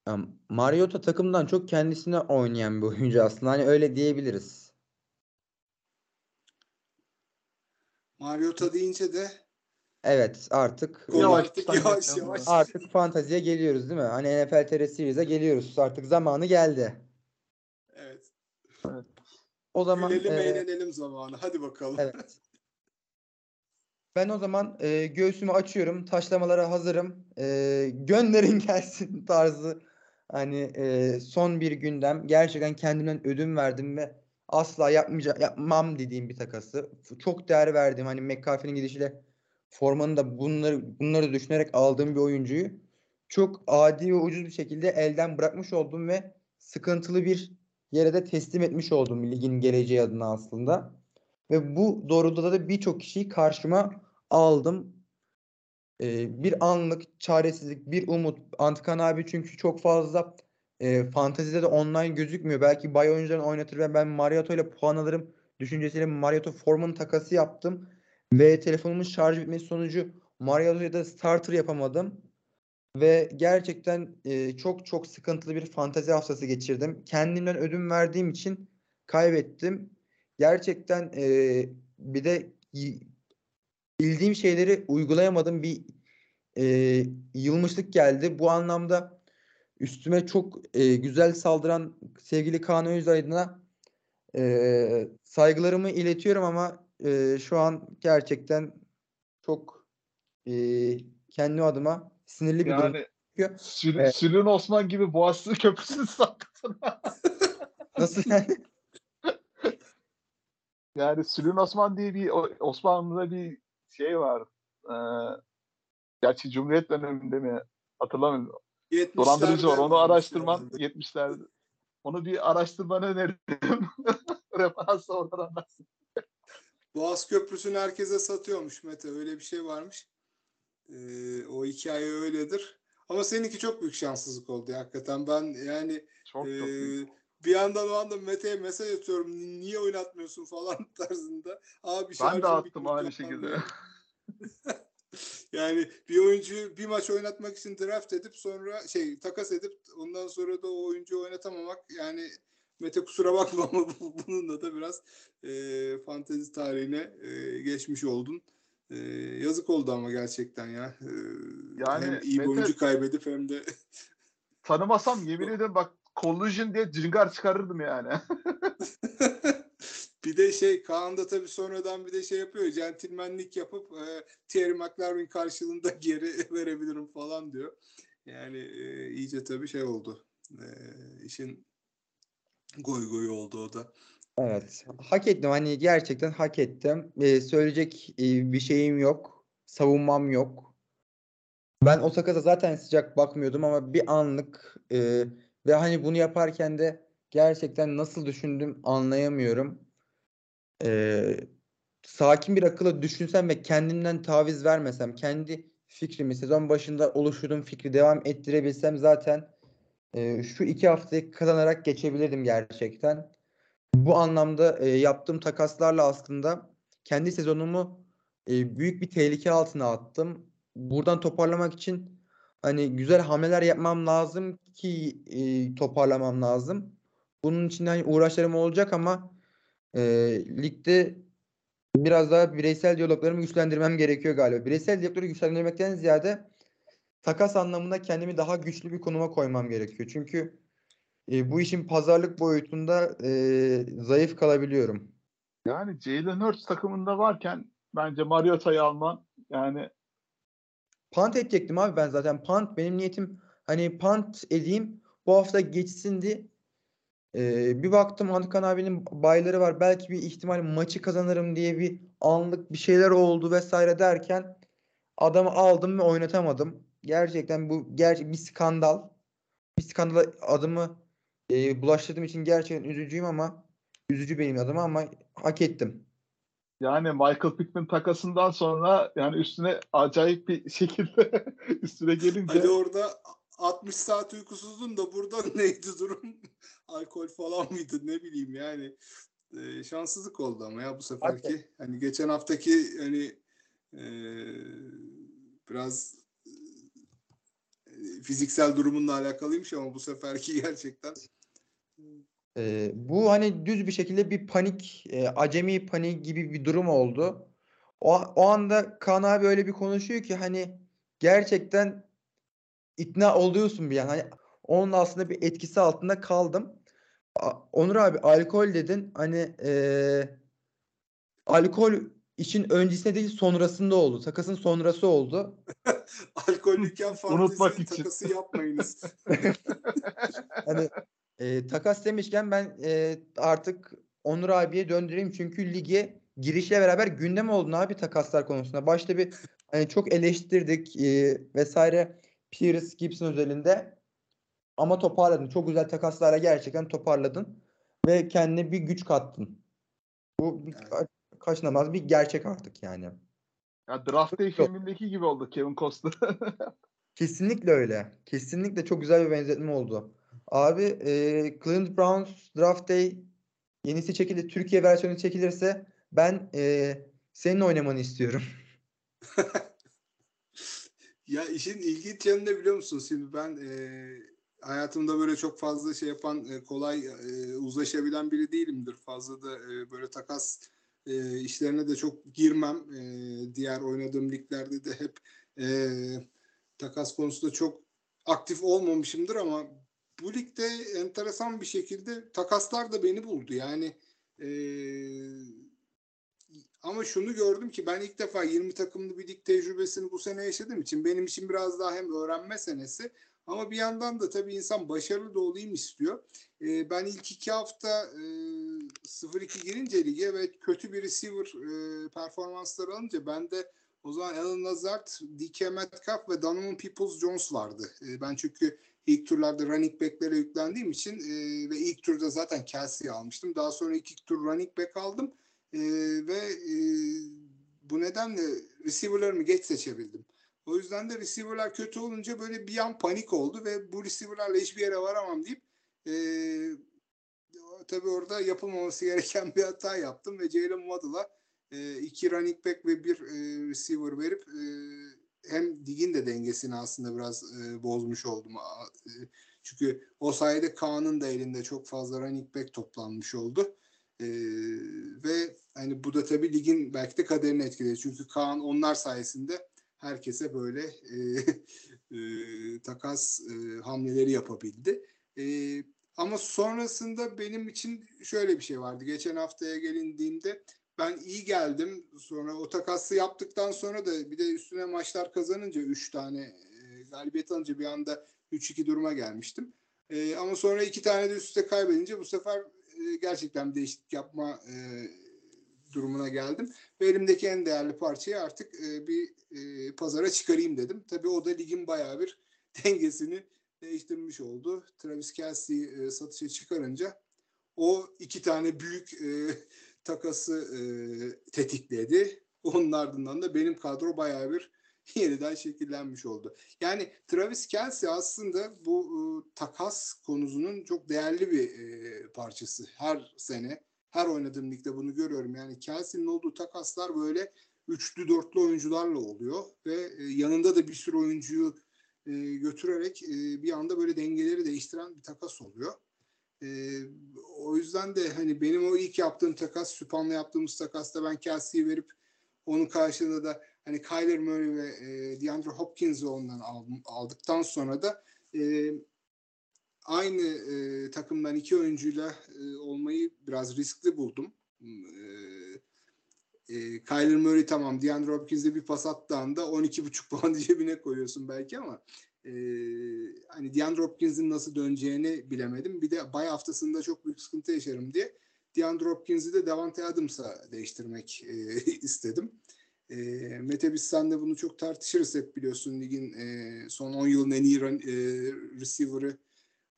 Ya, Mariota takımdan çok kendisine oynayan bir oyuncu aslında. Hani öyle diyebiliriz. Mariota deyince de Evet artık Yavaş artık yavaş artık fantaziye geliyoruz değil mi? Hani NFL TR Series'e geliyoruz. Artık zamanı geldi. Evet. O zaman Gülelim e, eğlenelim zamanı. Hadi bakalım. evet. Ben o zaman e, göğsümü açıyorum. Taşlamalara hazırım. E, gönderin gelsin tarzı. Hani e, son bir gündem. Gerçekten kendimden ödün verdim ve asla yapmayacağım, yapmam dediğim bir takası. Çok değer verdiğim hani McCarthy'nin gidişiyle formanın da bunları bunları düşünerek aldığım bir oyuncuyu çok adi ve ucuz bir şekilde elden bırakmış oldum ve sıkıntılı bir yere de teslim etmiş oldum ligin geleceği adına aslında. Ve bu doğrultuda da birçok kişiyi karşıma aldım. Ee, bir anlık çaresizlik, bir umut. Antikan abi çünkü çok fazla e, fantezide de online gözükmüyor. Belki bay oyuncularını oynatır ve ben Mariotto ile puan alırım düşüncesiyle Mariotto Forman takası yaptım. Ve telefonumun şarj bitmesi sonucu Mariotto'ya da starter yapamadım. Ve gerçekten e, çok çok sıkıntılı bir fantezi haftası geçirdim. Kendimden ödün verdiğim için kaybettim. Gerçekten e, bir de bildiğim şeyleri uygulayamadım. Bir e, yılmışlık geldi. Bu anlamda üstüme çok e, güzel saldıran sevgili Kaan Özaydın'a e, saygılarımı iletiyorum ama e, şu an gerçekten çok e, kendi adıma sinirli bir durum. Yani çıkıyor. Sül- Evet. Sülün Osman gibi Boğazlı Köprüsü'nün sakatına. Nasıl yani? Yani Sülün Osman diye bir Osmanlı'da bir şey var. Ee, gerçi Cumhuriyet döneminde mi hatırlamıyorum. 70'lerde Dolandırıcı var. Onu araştırman 70'lerde. 70'lerde. Onu bir araştırmanı öneririm. Referans oradan anlarsın. Boğaz Köprüsü'nü herkese satıyormuş Mete. Öyle bir şey varmış. Ee, o hikaye öyledir. Ama seninki çok büyük şanssızlık oldu ya, hakikaten. Ben yani Çok Ee, çok bir yandan o anda Mete'ye mesaj atıyorum. "Ni- Niye oynatmıyorsun falan tarzında. Abi Ben de attım aynı şekilde. yani bir oyuncuyu bir maç oynatmak için draft edip sonra şey takas edip ondan sonra da o oyuncuyu oynatamamak yani Mete kusura bakma ama bu- bununla da biraz e, fantezi tarihine e, geçmiş oldun. E, yazık oldu ama gerçekten ya. E, Yani hem iyi Mete- oyuncu kaybedip hem de Tanımasam yemin ederim bak Collusion diye cıngar çıkarırdım yani. bir de şey Kaan da tabii sonradan bir de şey yapıyor. Centilmenlik yapıp e, Thierry McLaren karşılığında geri verebilirim falan diyor. Yani e, iyice tabii şey oldu. E, işin goy goyu oldu o da. Evet. Hak ettim. Hani gerçekten hak ettim. Ee, söyleyecek e, bir şeyim yok. Savunmam yok. Ben o takasa zaten sıcak bakmıyordum ama bir anlık e, ve hani bunu yaparken de gerçekten nasıl düşündüm anlayamıyorum. Ee, sakin bir akılla düşünsem ve kendimden taviz vermesem, kendi fikrimi sezon başında oluşturduğum fikri devam ettirebilsem zaten şu iki haftayı kazanarak geçebilirdim gerçekten bu anlamda e, yaptığım takaslarla aslında kendi sezonumu e, büyük bir tehlike altına attım. Buradan toparlamak için hani güzel hamleler yapmam lazım ki e, toparlamam lazım. Bunun için hani uğraşlarım olacak ama e, ligde biraz daha bireysel diyaloglarımı güçlendirmem gerekiyor galiba. Bireysel diyalogları güçlendirmekten ziyade takas anlamında kendimi daha güçlü bir konuma koymam gerekiyor. Çünkü e, bu işin pazarlık boyutunda e, zayıf kalabiliyorum. Yani Jalen Hurts takımında varken bence Mariota'yı alman yani Punt edecektim abi ben zaten. Punt benim niyetim hani punt edeyim bu hafta geçsindi. E, bir baktım Antikan abinin bayları var. Belki bir ihtimal maçı kazanırım diye bir anlık bir şeyler oldu vesaire derken adamı aldım ve oynatamadım. Gerçekten bu gerçek bir skandal. Bir skandala adımı e, bulaştırdığım için gerçekten üzücüyüm ama üzücü benim adıma ama hak ettim. yani Michael Pittman takasından sonra yani üstüne acayip bir şekilde üstüne gelince Hadi orada 60 saat uykusuzdun da burada neydi durum? Alkol falan mıydı ne bileyim yani. e, şanssızlık oldu ama ya bu seferki. Hani geçen haftaki hani e, biraz fiziksel durumunla alakalıymış ama bu seferki gerçekten e, bu hani düz bir şekilde bir panik, e, acemi panik gibi bir durum oldu. O, o anda Kaan abi öyle bir konuşuyor ki hani gerçekten ikna oluyorsun bir yani. Hani onun aslında bir etkisi altında kaldım. Onur abi alkol dedin. Hani ee, alkol için öncesinde değil sonrasında oldu. Takasın sonrası oldu. Alkollüyken Unutmak için. takası yapmayınız. hani e, takas demişken ben e, artık Onur abiye döndüreyim. Çünkü lige girişle beraber gündem oldu abi takaslar konusunda. Başta bir hani çok eleştirdik e, vesaire Pierce Gibson özelinde. Ama toparladın. Çok güzel takaslarla gerçekten toparladın. Ve kendine bir güç kattın. Bu bir evet. kaçınılmaz bir gerçek artık yani. Ya Draft Day filmindeki gibi oldu Kevin Costner. Kesinlikle öyle. Kesinlikle çok güzel bir benzetme oldu. Abi e, Cleveland Browns Draft Day yenisi çekilir, Türkiye versiyonu çekilirse ben e, senin oynamanı istiyorum. ya işin ilginç yanı ne biliyor musun? Şimdi ben e, hayatımda böyle çok fazla şey yapan, e, kolay e, uzlaşabilen biri değilimdir. Fazla da e, böyle takas e, işlerine de çok girmem. E, diğer oynadığım liglerde de hep e, takas konusunda çok aktif olmamışımdır ama bu ligde enteresan bir şekilde takaslar da beni buldu. Yani e, ama şunu gördüm ki ben ilk defa 20 takımlı bir lig tecrübesini bu sene yaşadığım için benim için biraz daha hem öğrenme senesi ama bir yandan da tabii insan başarılı da olayım istiyor. E, ben ilk iki hafta e, 0-2 girince lige ve kötü bir receiver e, performansları alınca ben de o zaman Alan Lazard, DK Metcalf ve Donovan Peoples-Jones vardı. E, ben çünkü ilk turlarda running back'lere yüklendiğim için e, ve ilk turda zaten Kelsey'i almıştım. Daha sonra iki tur running back aldım e, ve e, bu nedenle receiver'larımı geç seçebildim. O yüzden de receiver'lar kötü olunca böyle bir an panik oldu ve bu receiver'larla hiçbir yere varamam deyip e, tabii orada yapılmaması gereken bir hata yaptım ve Jalen Waddle'a e, iki running back ve bir e, receiver verip e, hem ligin de dengesini aslında biraz e, bozmuş oldum. E, çünkü o sayede Kaan'ın da elinde çok fazla running back toplanmış oldu. E, ve hani bu da tabii ligin belki de kaderini etkiledi. Çünkü Kaan onlar sayesinde herkese böyle e, e, takas e, hamleleri yapabildi. E, ama sonrasında benim için şöyle bir şey vardı. Geçen haftaya gelindiğimde ben iyi geldim. Sonra o takası yaptıktan sonra da bir de üstüne maçlar kazanınca 3 tane e, galibiyet alınca bir anda 3-2 duruma gelmiştim. E, ama sonra iki tane de üstte kaybedince bu sefer e, gerçekten bir değişiklik yapma e, durumuna geldim. Ve elimdeki en değerli parçayı artık e, bir e, pazara çıkarayım dedim. Tabii o da ligin bayağı bir dengesini değiştirmiş oldu. Travis Kelsey'i e, satışa çıkarınca o iki tane büyük e, takası e, tetikledi. Onun ardından da benim kadro bayağı bir yeniden şekillenmiş oldu. Yani Travis Kelsey aslında bu e, takas konusunun çok değerli bir e, parçası. Her sene, her oynadığım ligde bunu görüyorum. Yani Kelsey'nin olduğu takaslar böyle üçlü dörtlü oyuncularla oluyor ve e, yanında da bir sürü oyuncuyu e, götürerek e, bir anda böyle dengeleri değiştiren bir takas oluyor. O yüzden de hani benim o ilk yaptığım takas, Süpan'la yaptığımız takasta ben Kelsey'yi verip onun karşılığında da hani Kyler Murray ve e, DeAndre Hopkins'i ondan aldıktan sonra da aynı e, takımdan iki oyuncuyla e, olmayı biraz riskli buldum. E, e, Kyler Murray tamam DeAndre Hopkins'e bir pas attığı anda 12,5 puan cebine koyuyorsun belki ama e, hani DeAndre Hopkins'in nasıl döneceğini bilemedim. Bir de bay haftasında çok büyük sıkıntı yaşarım diye DeAndre Hopkins'i de Davante Adams'a değiştirmek e, istedim. E, Mete biz senle bunu çok tartışırız hep biliyorsun ligin e, son 10 yılın en iyi e, receiver'ı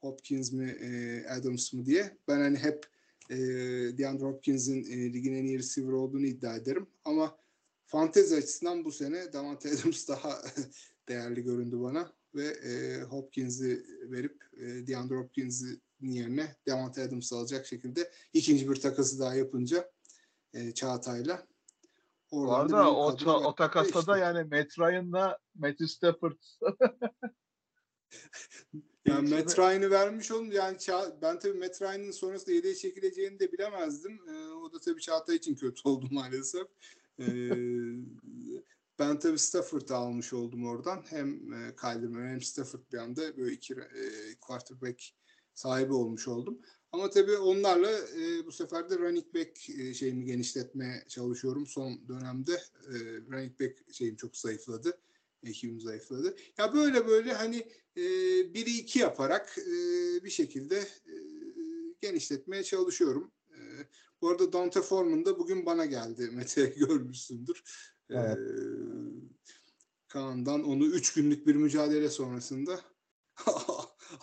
Hopkins mi e, Adams mı diye. Ben hani hep e, DeAndre Hopkins'in e, ligin en iyi receiver olduğunu iddia ederim. Ama fantezi açısından bu sene Davante Adams daha değerli göründü bana ve e, Hopkins'i verip e, DeAndre Hopkins'i yerine Devante Adams alacak şekilde ikinci bir takası daha yapınca e, Çağatay'la. Oradan arada o, o yaptı takasta işte. da yani Matt Ryan'la Matthew Stafford Yani Matt Ryan'ı vermiş oldum. Yani ben tabii Matt Ryan'ın sonrasında yedeğe çekileceğini de bilemezdim. Ee, o da tabii Çağatay için kötü oldu maalesef. Ee, ben tabii Stafford'ı almış oldum oradan. Hem e, Kyler Murray hem Stafford bir anda böyle iki e, quarterback sahibi olmuş oldum. Ama tabii onlarla e, bu sefer de running back e, şeyimi genişletmeye çalışıyorum. Son dönemde e, running back şeyim çok zayıfladı. Ekibim zayıfladı. Ya böyle böyle hani e, biri iki yaparak e, bir şekilde e, genişletmeye çalışıyorum. E, bu arada Dante Foreman da bugün bana geldi. Mete görmüşsündür. E, Evet. Kaan'dan onu üç günlük bir mücadele sonrasında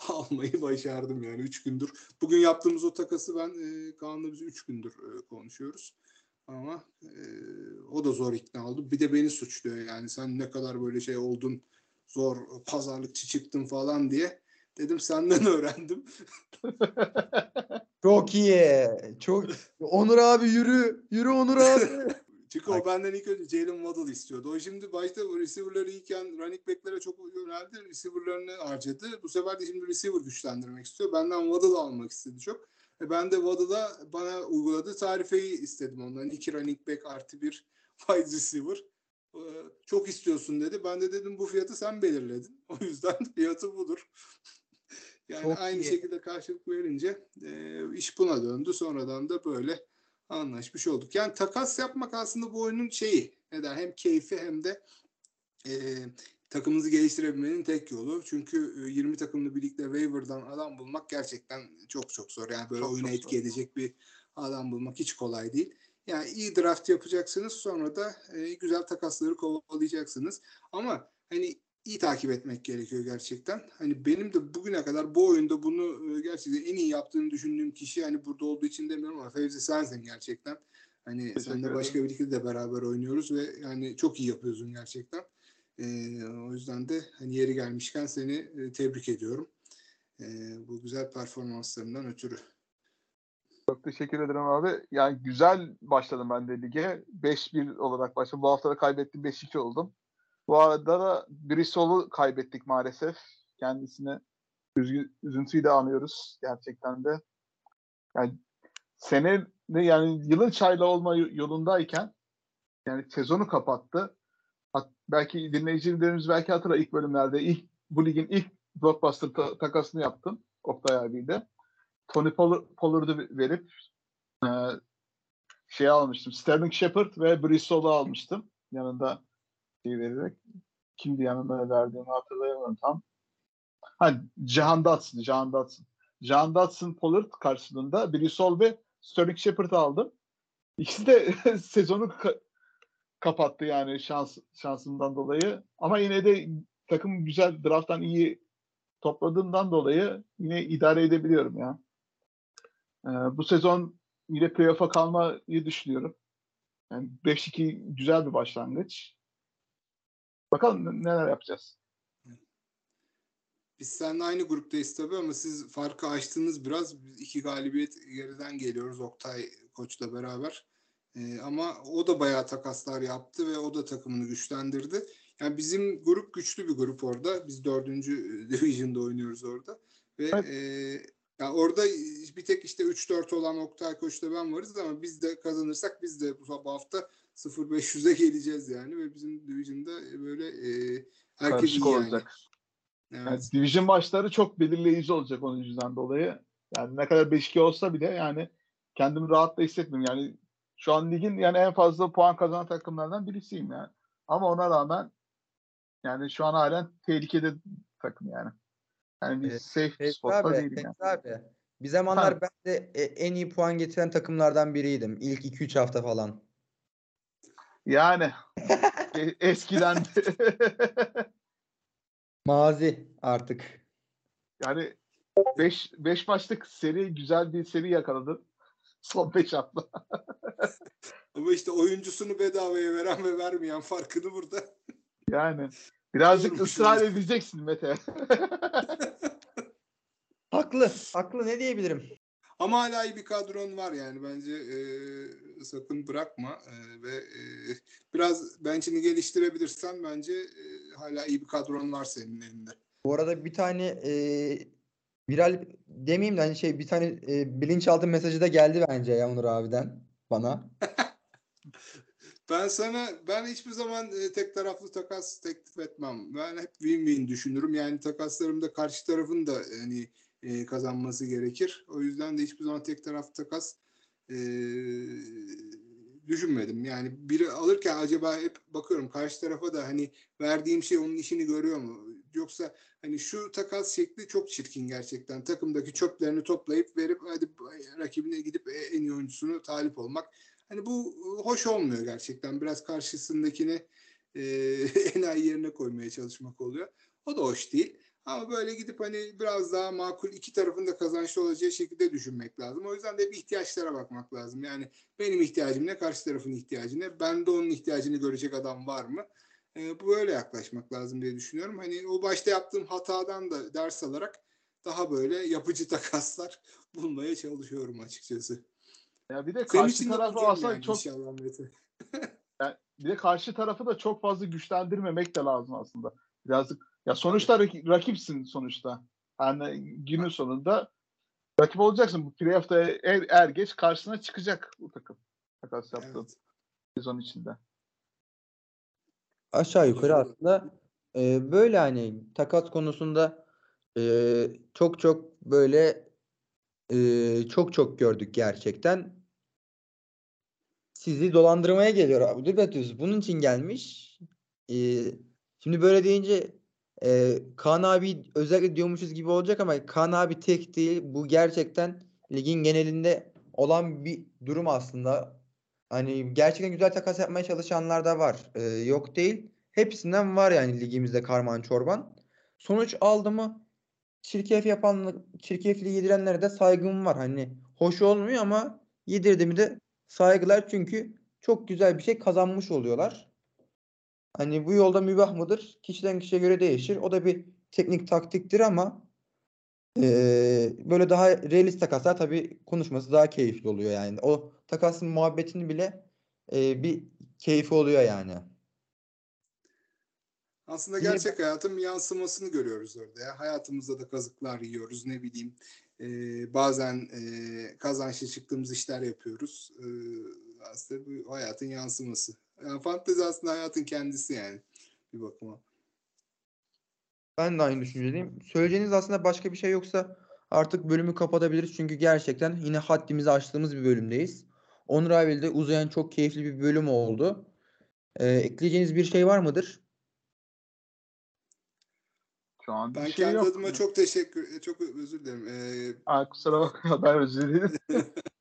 almayı başardım yani üç gündür. Bugün yaptığımız o takası ben e, Kaan'la biz üç gündür e, konuşuyoruz. Ama e, o da zor ikna oldu. Bir de beni suçluyor yani sen ne kadar böyle şey oldun zor pazarlıkçı çıktın falan diye. Dedim senden öğrendim. Çok iyi. Çok Onur abi yürü. Yürü Onur abi. Çünkü o benden ilk önce Jalen Waddle istiyordu. O şimdi başta receiver'ları iyiken running back'lere çok yöneldi. Receiver'larını harcadı. Bu sefer de şimdi receiver güçlendirmek istiyor. Benden Waddle almak istedi çok. E ben de Waddle'a bana uyguladığı tarifeyi istedim ondan. İki running back artı bir wide receiver. Ee, Çok istiyorsun dedi. Ben de dedim bu fiyatı sen belirledin. O yüzden fiyatı budur. Yani Çok aynı iyi. şekilde karşılık verince e, iş buna döndü. Sonradan da böyle anlaşmış olduk. Yani takas yapmak aslında bu oyunun şeyi. Neden? Hem keyfi hem de e, takımınızı geliştirebilmenin tek yolu. Çünkü e, 20 takımlı birlikte waiver'dan adam bulmak gerçekten çok çok zor. Yani böyle Çok oyuna çok etki zor. edecek bir adam bulmak hiç kolay değil. Yani iyi draft yapacaksınız sonra da e, güzel takasları kovalayacaksınız. Ama hani iyi takip etmek gerekiyor gerçekten. Hani benim de bugüne kadar bu oyunda bunu e, gerçekten en iyi yaptığını düşündüğüm kişi hani burada olduğu için demiyorum ama Fevzi sensin gerçekten. Hani Teşekkür senle ederim. başka birlikte de beraber oynuyoruz ve yani çok iyi yapıyorsun gerçekten. E, o yüzden de hani yeri gelmişken seni e, tebrik ediyorum. E, bu güzel performanslarından ötürü. Çok teşekkür ederim abi. Yani güzel başladım ben de lige. 5-1 olarak başladım. Bu hafta da kaybettim. 5-2 oldum. Bu arada da Brisol'u kaybettik maalesef. Kendisine üzgü, üzüntüyü de anıyoruz gerçekten de. Yani sene yani yılın çayla olma yolundayken yani sezonu kapattı. Belki dinleyicilerimiz belki hatırlar ilk bölümlerde ilk bu ligin ilk blockbuster ta- takasını yaptım Oktay abiyle. Tony Pollard- Pollard'ı verip e, şey almıştım. Sterling Shepard ve Bristol'u almıştım. Yanında şey vererek. Kimdi yanında verdiğimi hatırlayamıyorum tam. Ha, Cihan Dotson. Cihan Dotson. Cihan Dotson Pollard karşılığında Bristol ve Sterling Shepard'ı aldım. İkisi de sezonu ka- kapattı yani şans şansından dolayı. Ama yine de takım güzel drafttan iyi topladığımdan dolayı yine idare edebiliyorum ya. Ee, bu sezon yine playoff'a kalmayı düşünüyorum. Yani 5-2 güzel bir başlangıç. Bakalım neler yapacağız. Biz seninle aynı gruptayız tabii ama siz farkı açtınız biraz. Biz iki galibiyet geriden geliyoruz Oktay Koç'la beraber. Ee, ama o da bayağı takaslar yaptı ve o da takımını güçlendirdi. Yani bizim grup güçlü bir grup orada. Biz dördüncü division'da oynuyoruz orada. Ve Evet. e, ya orada bir tek işte 3-4 olan Oktay Koç'la ben varız ama biz de kazanırsak biz de bu, hafta 0-500'e geleceğiz yani ve bizim division'da böyle e, herkes Karışık iyi yani. olacak. Evet. Yani division maçları çok belirleyici olacak onun yüzünden dolayı. Yani ne kadar 5-2 olsa bile yani kendimi rahat da hissetmiyorum. Yani şu an ligin yani en fazla puan kazanan takımlardan birisiyim yani. Ama ona rağmen yani şu an halen tehlikede takım yani. Yani bir Evet, safe spotta abi, değilim yani. abi. Bir zamanlar Ha. ben de e, en iyi puan getiren takımlardan biriydim. İlk 2-3 hafta falan. Yani e- eskiden Mazi artık. yani 5 5 maçlık seri güzel bir seri yakaladım. Son 5 hafta. Ama işte oyuncusunu bedavaya veren ve vermeyen farkını burada. Yani birazcık ısrar edeceksin Mete. Haklı. Haklı ne diyebilirim? Ama hala iyi bir kadron var yani bence e, sakın bırakma e, ve e, biraz bench'ini geliştirebilirsen bence e, hala iyi bir kadron var senin elinde. Bu arada bir tane e, viral demeyeyim de hani şey bir tane e, bilinçaltı mesajı da geldi bence ya Onur abiden bana. Ben sana ben hiçbir zaman e, tek taraflı takas teklif etmem. Ben hep win-win düşünürüm. Yani takaslarımda karşı tarafın da hani e, kazanması gerekir. O yüzden de hiçbir zaman tek taraflı takas e, düşünmedim. Yani biri alırken acaba hep bakıyorum karşı tarafa da hani verdiğim şey onun işini görüyor mu? Yoksa hani şu takas şekli çok çirkin gerçekten. Takımdaki çöplerini toplayıp verip hadi rakibine gidip en iyi oyuncusunu talip olmak. Hani bu hoş olmuyor gerçekten. Biraz karşısındakini e, enayi yerine koymaya çalışmak oluyor. O da hoş değil. Ama böyle gidip hani biraz daha makul iki tarafın da kazançlı olacağı şekilde düşünmek lazım. O yüzden de bir ihtiyaçlara bakmak lazım. Yani benim ihtiyacım ne, karşı tarafın ihtiyacı ne, ben de onun ihtiyacını görecek adam var mı? E, bu öyle yaklaşmak lazım diye düşünüyorum. Hani o başta yaptığım hatadan da ders alarak daha böyle yapıcı takaslar bulmaya çalışıyorum açıkçası. Ya bir de karşı tarafı aslında yani çok yani bir de karşı tarafı da çok fazla güçlendirmemek de lazım aslında. Birazcık ya sonuçta rakipsin sonuçta. Yani günün sonunda rakip olacaksın. Bu playoff'ta er, er geç karşısına çıkacak bu takım. Takas yaptığın evet. sezon içinde. Aşağı yukarı aslında e, böyle hani takas konusunda e, çok çok böyle e, çok çok gördük gerçekten. Sizi dolandırmaya geliyor. Dur Bunun için gelmiş. E, şimdi böyle deyince e, Kaan abi özellikle diyormuşuz gibi olacak ama Kaan abi tek değil. Bu gerçekten ligin genelinde olan bir durum aslında. Hani gerçekten güzel takas yapmaya çalışanlar da var. E, yok değil. Hepsinden var yani ligimizde karman çorban. Sonuç aldı mı çirkef yapan çirkefli yedirenlere de saygım var. Hani hoş olmuyor ama yedirdi mi de saygılar çünkü çok güzel bir şey kazanmış oluyorlar. Hani bu yolda mübah mıdır? Kişiden kişiye göre değişir. O da bir teknik taktiktir ama e, böyle daha realist takaslar tabii konuşması daha keyifli oluyor yani. O takasın muhabbetini bile e, bir keyfi oluyor yani. Aslında gerçek hayatın yansımasını görüyoruz orada ya. Hayatımızda da kazıklar yiyoruz ne bileyim. E, bazen e, kazançlı çıktığımız işler yapıyoruz. E, aslında bu hayatın yansıması. Yani fantezi aslında hayatın kendisi yani bir bakıma. Ben de aynı düşüncedeyim. Söyleyeceğiniz aslında başka bir şey yoksa artık bölümü kapatabiliriz. Çünkü gerçekten yine haddimizi aştığımız bir bölümdeyiz. Onur abiyle uzayan çok keyifli bir bölüm oldu. Ee, ekleyeceğiniz bir şey var mıdır? Şu an ben şey kendi yok. adıma çok teşekkür çok özür dilerim. Ee, Aa, kusura bakma ben özür dilerim.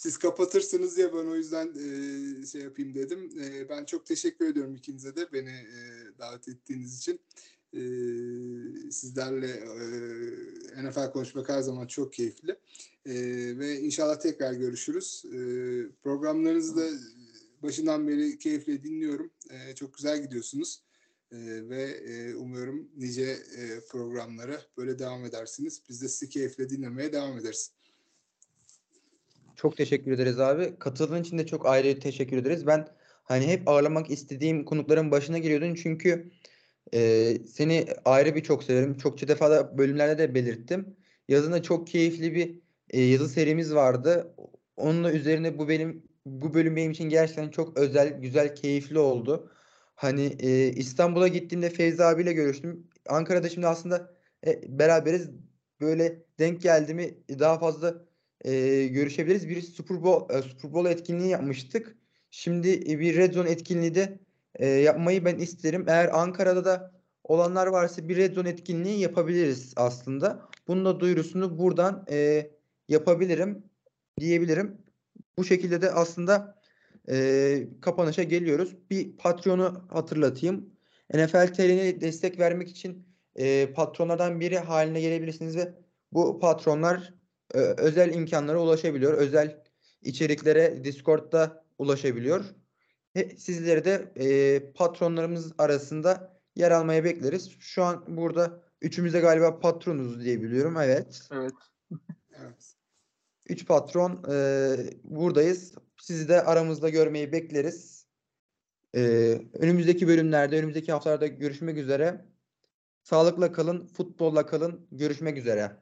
siz kapatırsınız ya ben o yüzden e, şey yapayım dedim. E, ben çok teşekkür ediyorum ikinize de beni e, davet ettiğiniz için. E, sizlerle e, NFL konuşmak her zaman çok keyifli. E, ve inşallah tekrar görüşürüz. E, programlarınızı da başından beri keyifle dinliyorum. E, çok güzel gidiyorsunuz. E, ve e, umuyorum nice e, programlara böyle devam edersiniz. Biz de sizi keyifle dinlemeye devam ederiz. Çok teşekkür ederiz abi. Katıldığın için de çok ayrı teşekkür ederiz. Ben hani hep ağırlamak istediğim konukların başına geliyordun çünkü e, seni ayrı bir çok severim. Çokça defa da bölümlerde de belirttim. Yazında çok keyifli bir e, yazı serimiz vardı. Onunla üzerine bu benim bu bölüm benim için gerçekten çok özel, güzel, keyifli oldu. Hani e, İstanbul'a gittiğimde Feyzi abiyle görüştüm. Ankara'da şimdi aslında e, beraberiz. Böyle denk geldi mi daha fazla e, görüşebiliriz. Bir Super Bowl, e, Super Bowl etkinliği yapmıştık. Şimdi bir Red Zone etkinliği de e, yapmayı ben isterim. Eğer Ankara'da da olanlar varsa bir Red Zone etkinliği yapabiliriz aslında. Bunun da duyurusunu buradan e, yapabilirim diyebilirim. Bu şekilde de aslında e, kapanışa geliyoruz. Bir patronu hatırlatayım. NFL TR'ne destek vermek için e, patronlardan biri haline gelebilirsiniz ve bu patronlar e, özel imkanlara ulaşabiliyor. Özel içeriklere Discord'da ulaşabiliyor. Sizleri de e, patronlarımız arasında yer almaya bekleriz. Şu an burada Üçümüz de galiba patronuz diye biliyorum. Evet. Evet. Evet. Üç patron e, buradayız. Sizi de aramızda görmeyi bekleriz. E, önümüzdeki bölümlerde, önümüzdeki haftalarda görüşmek üzere. Sağlıkla kalın, futbolla kalın. Görüşmek üzere.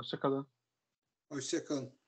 Hoşçakalın. Hoşçakalın.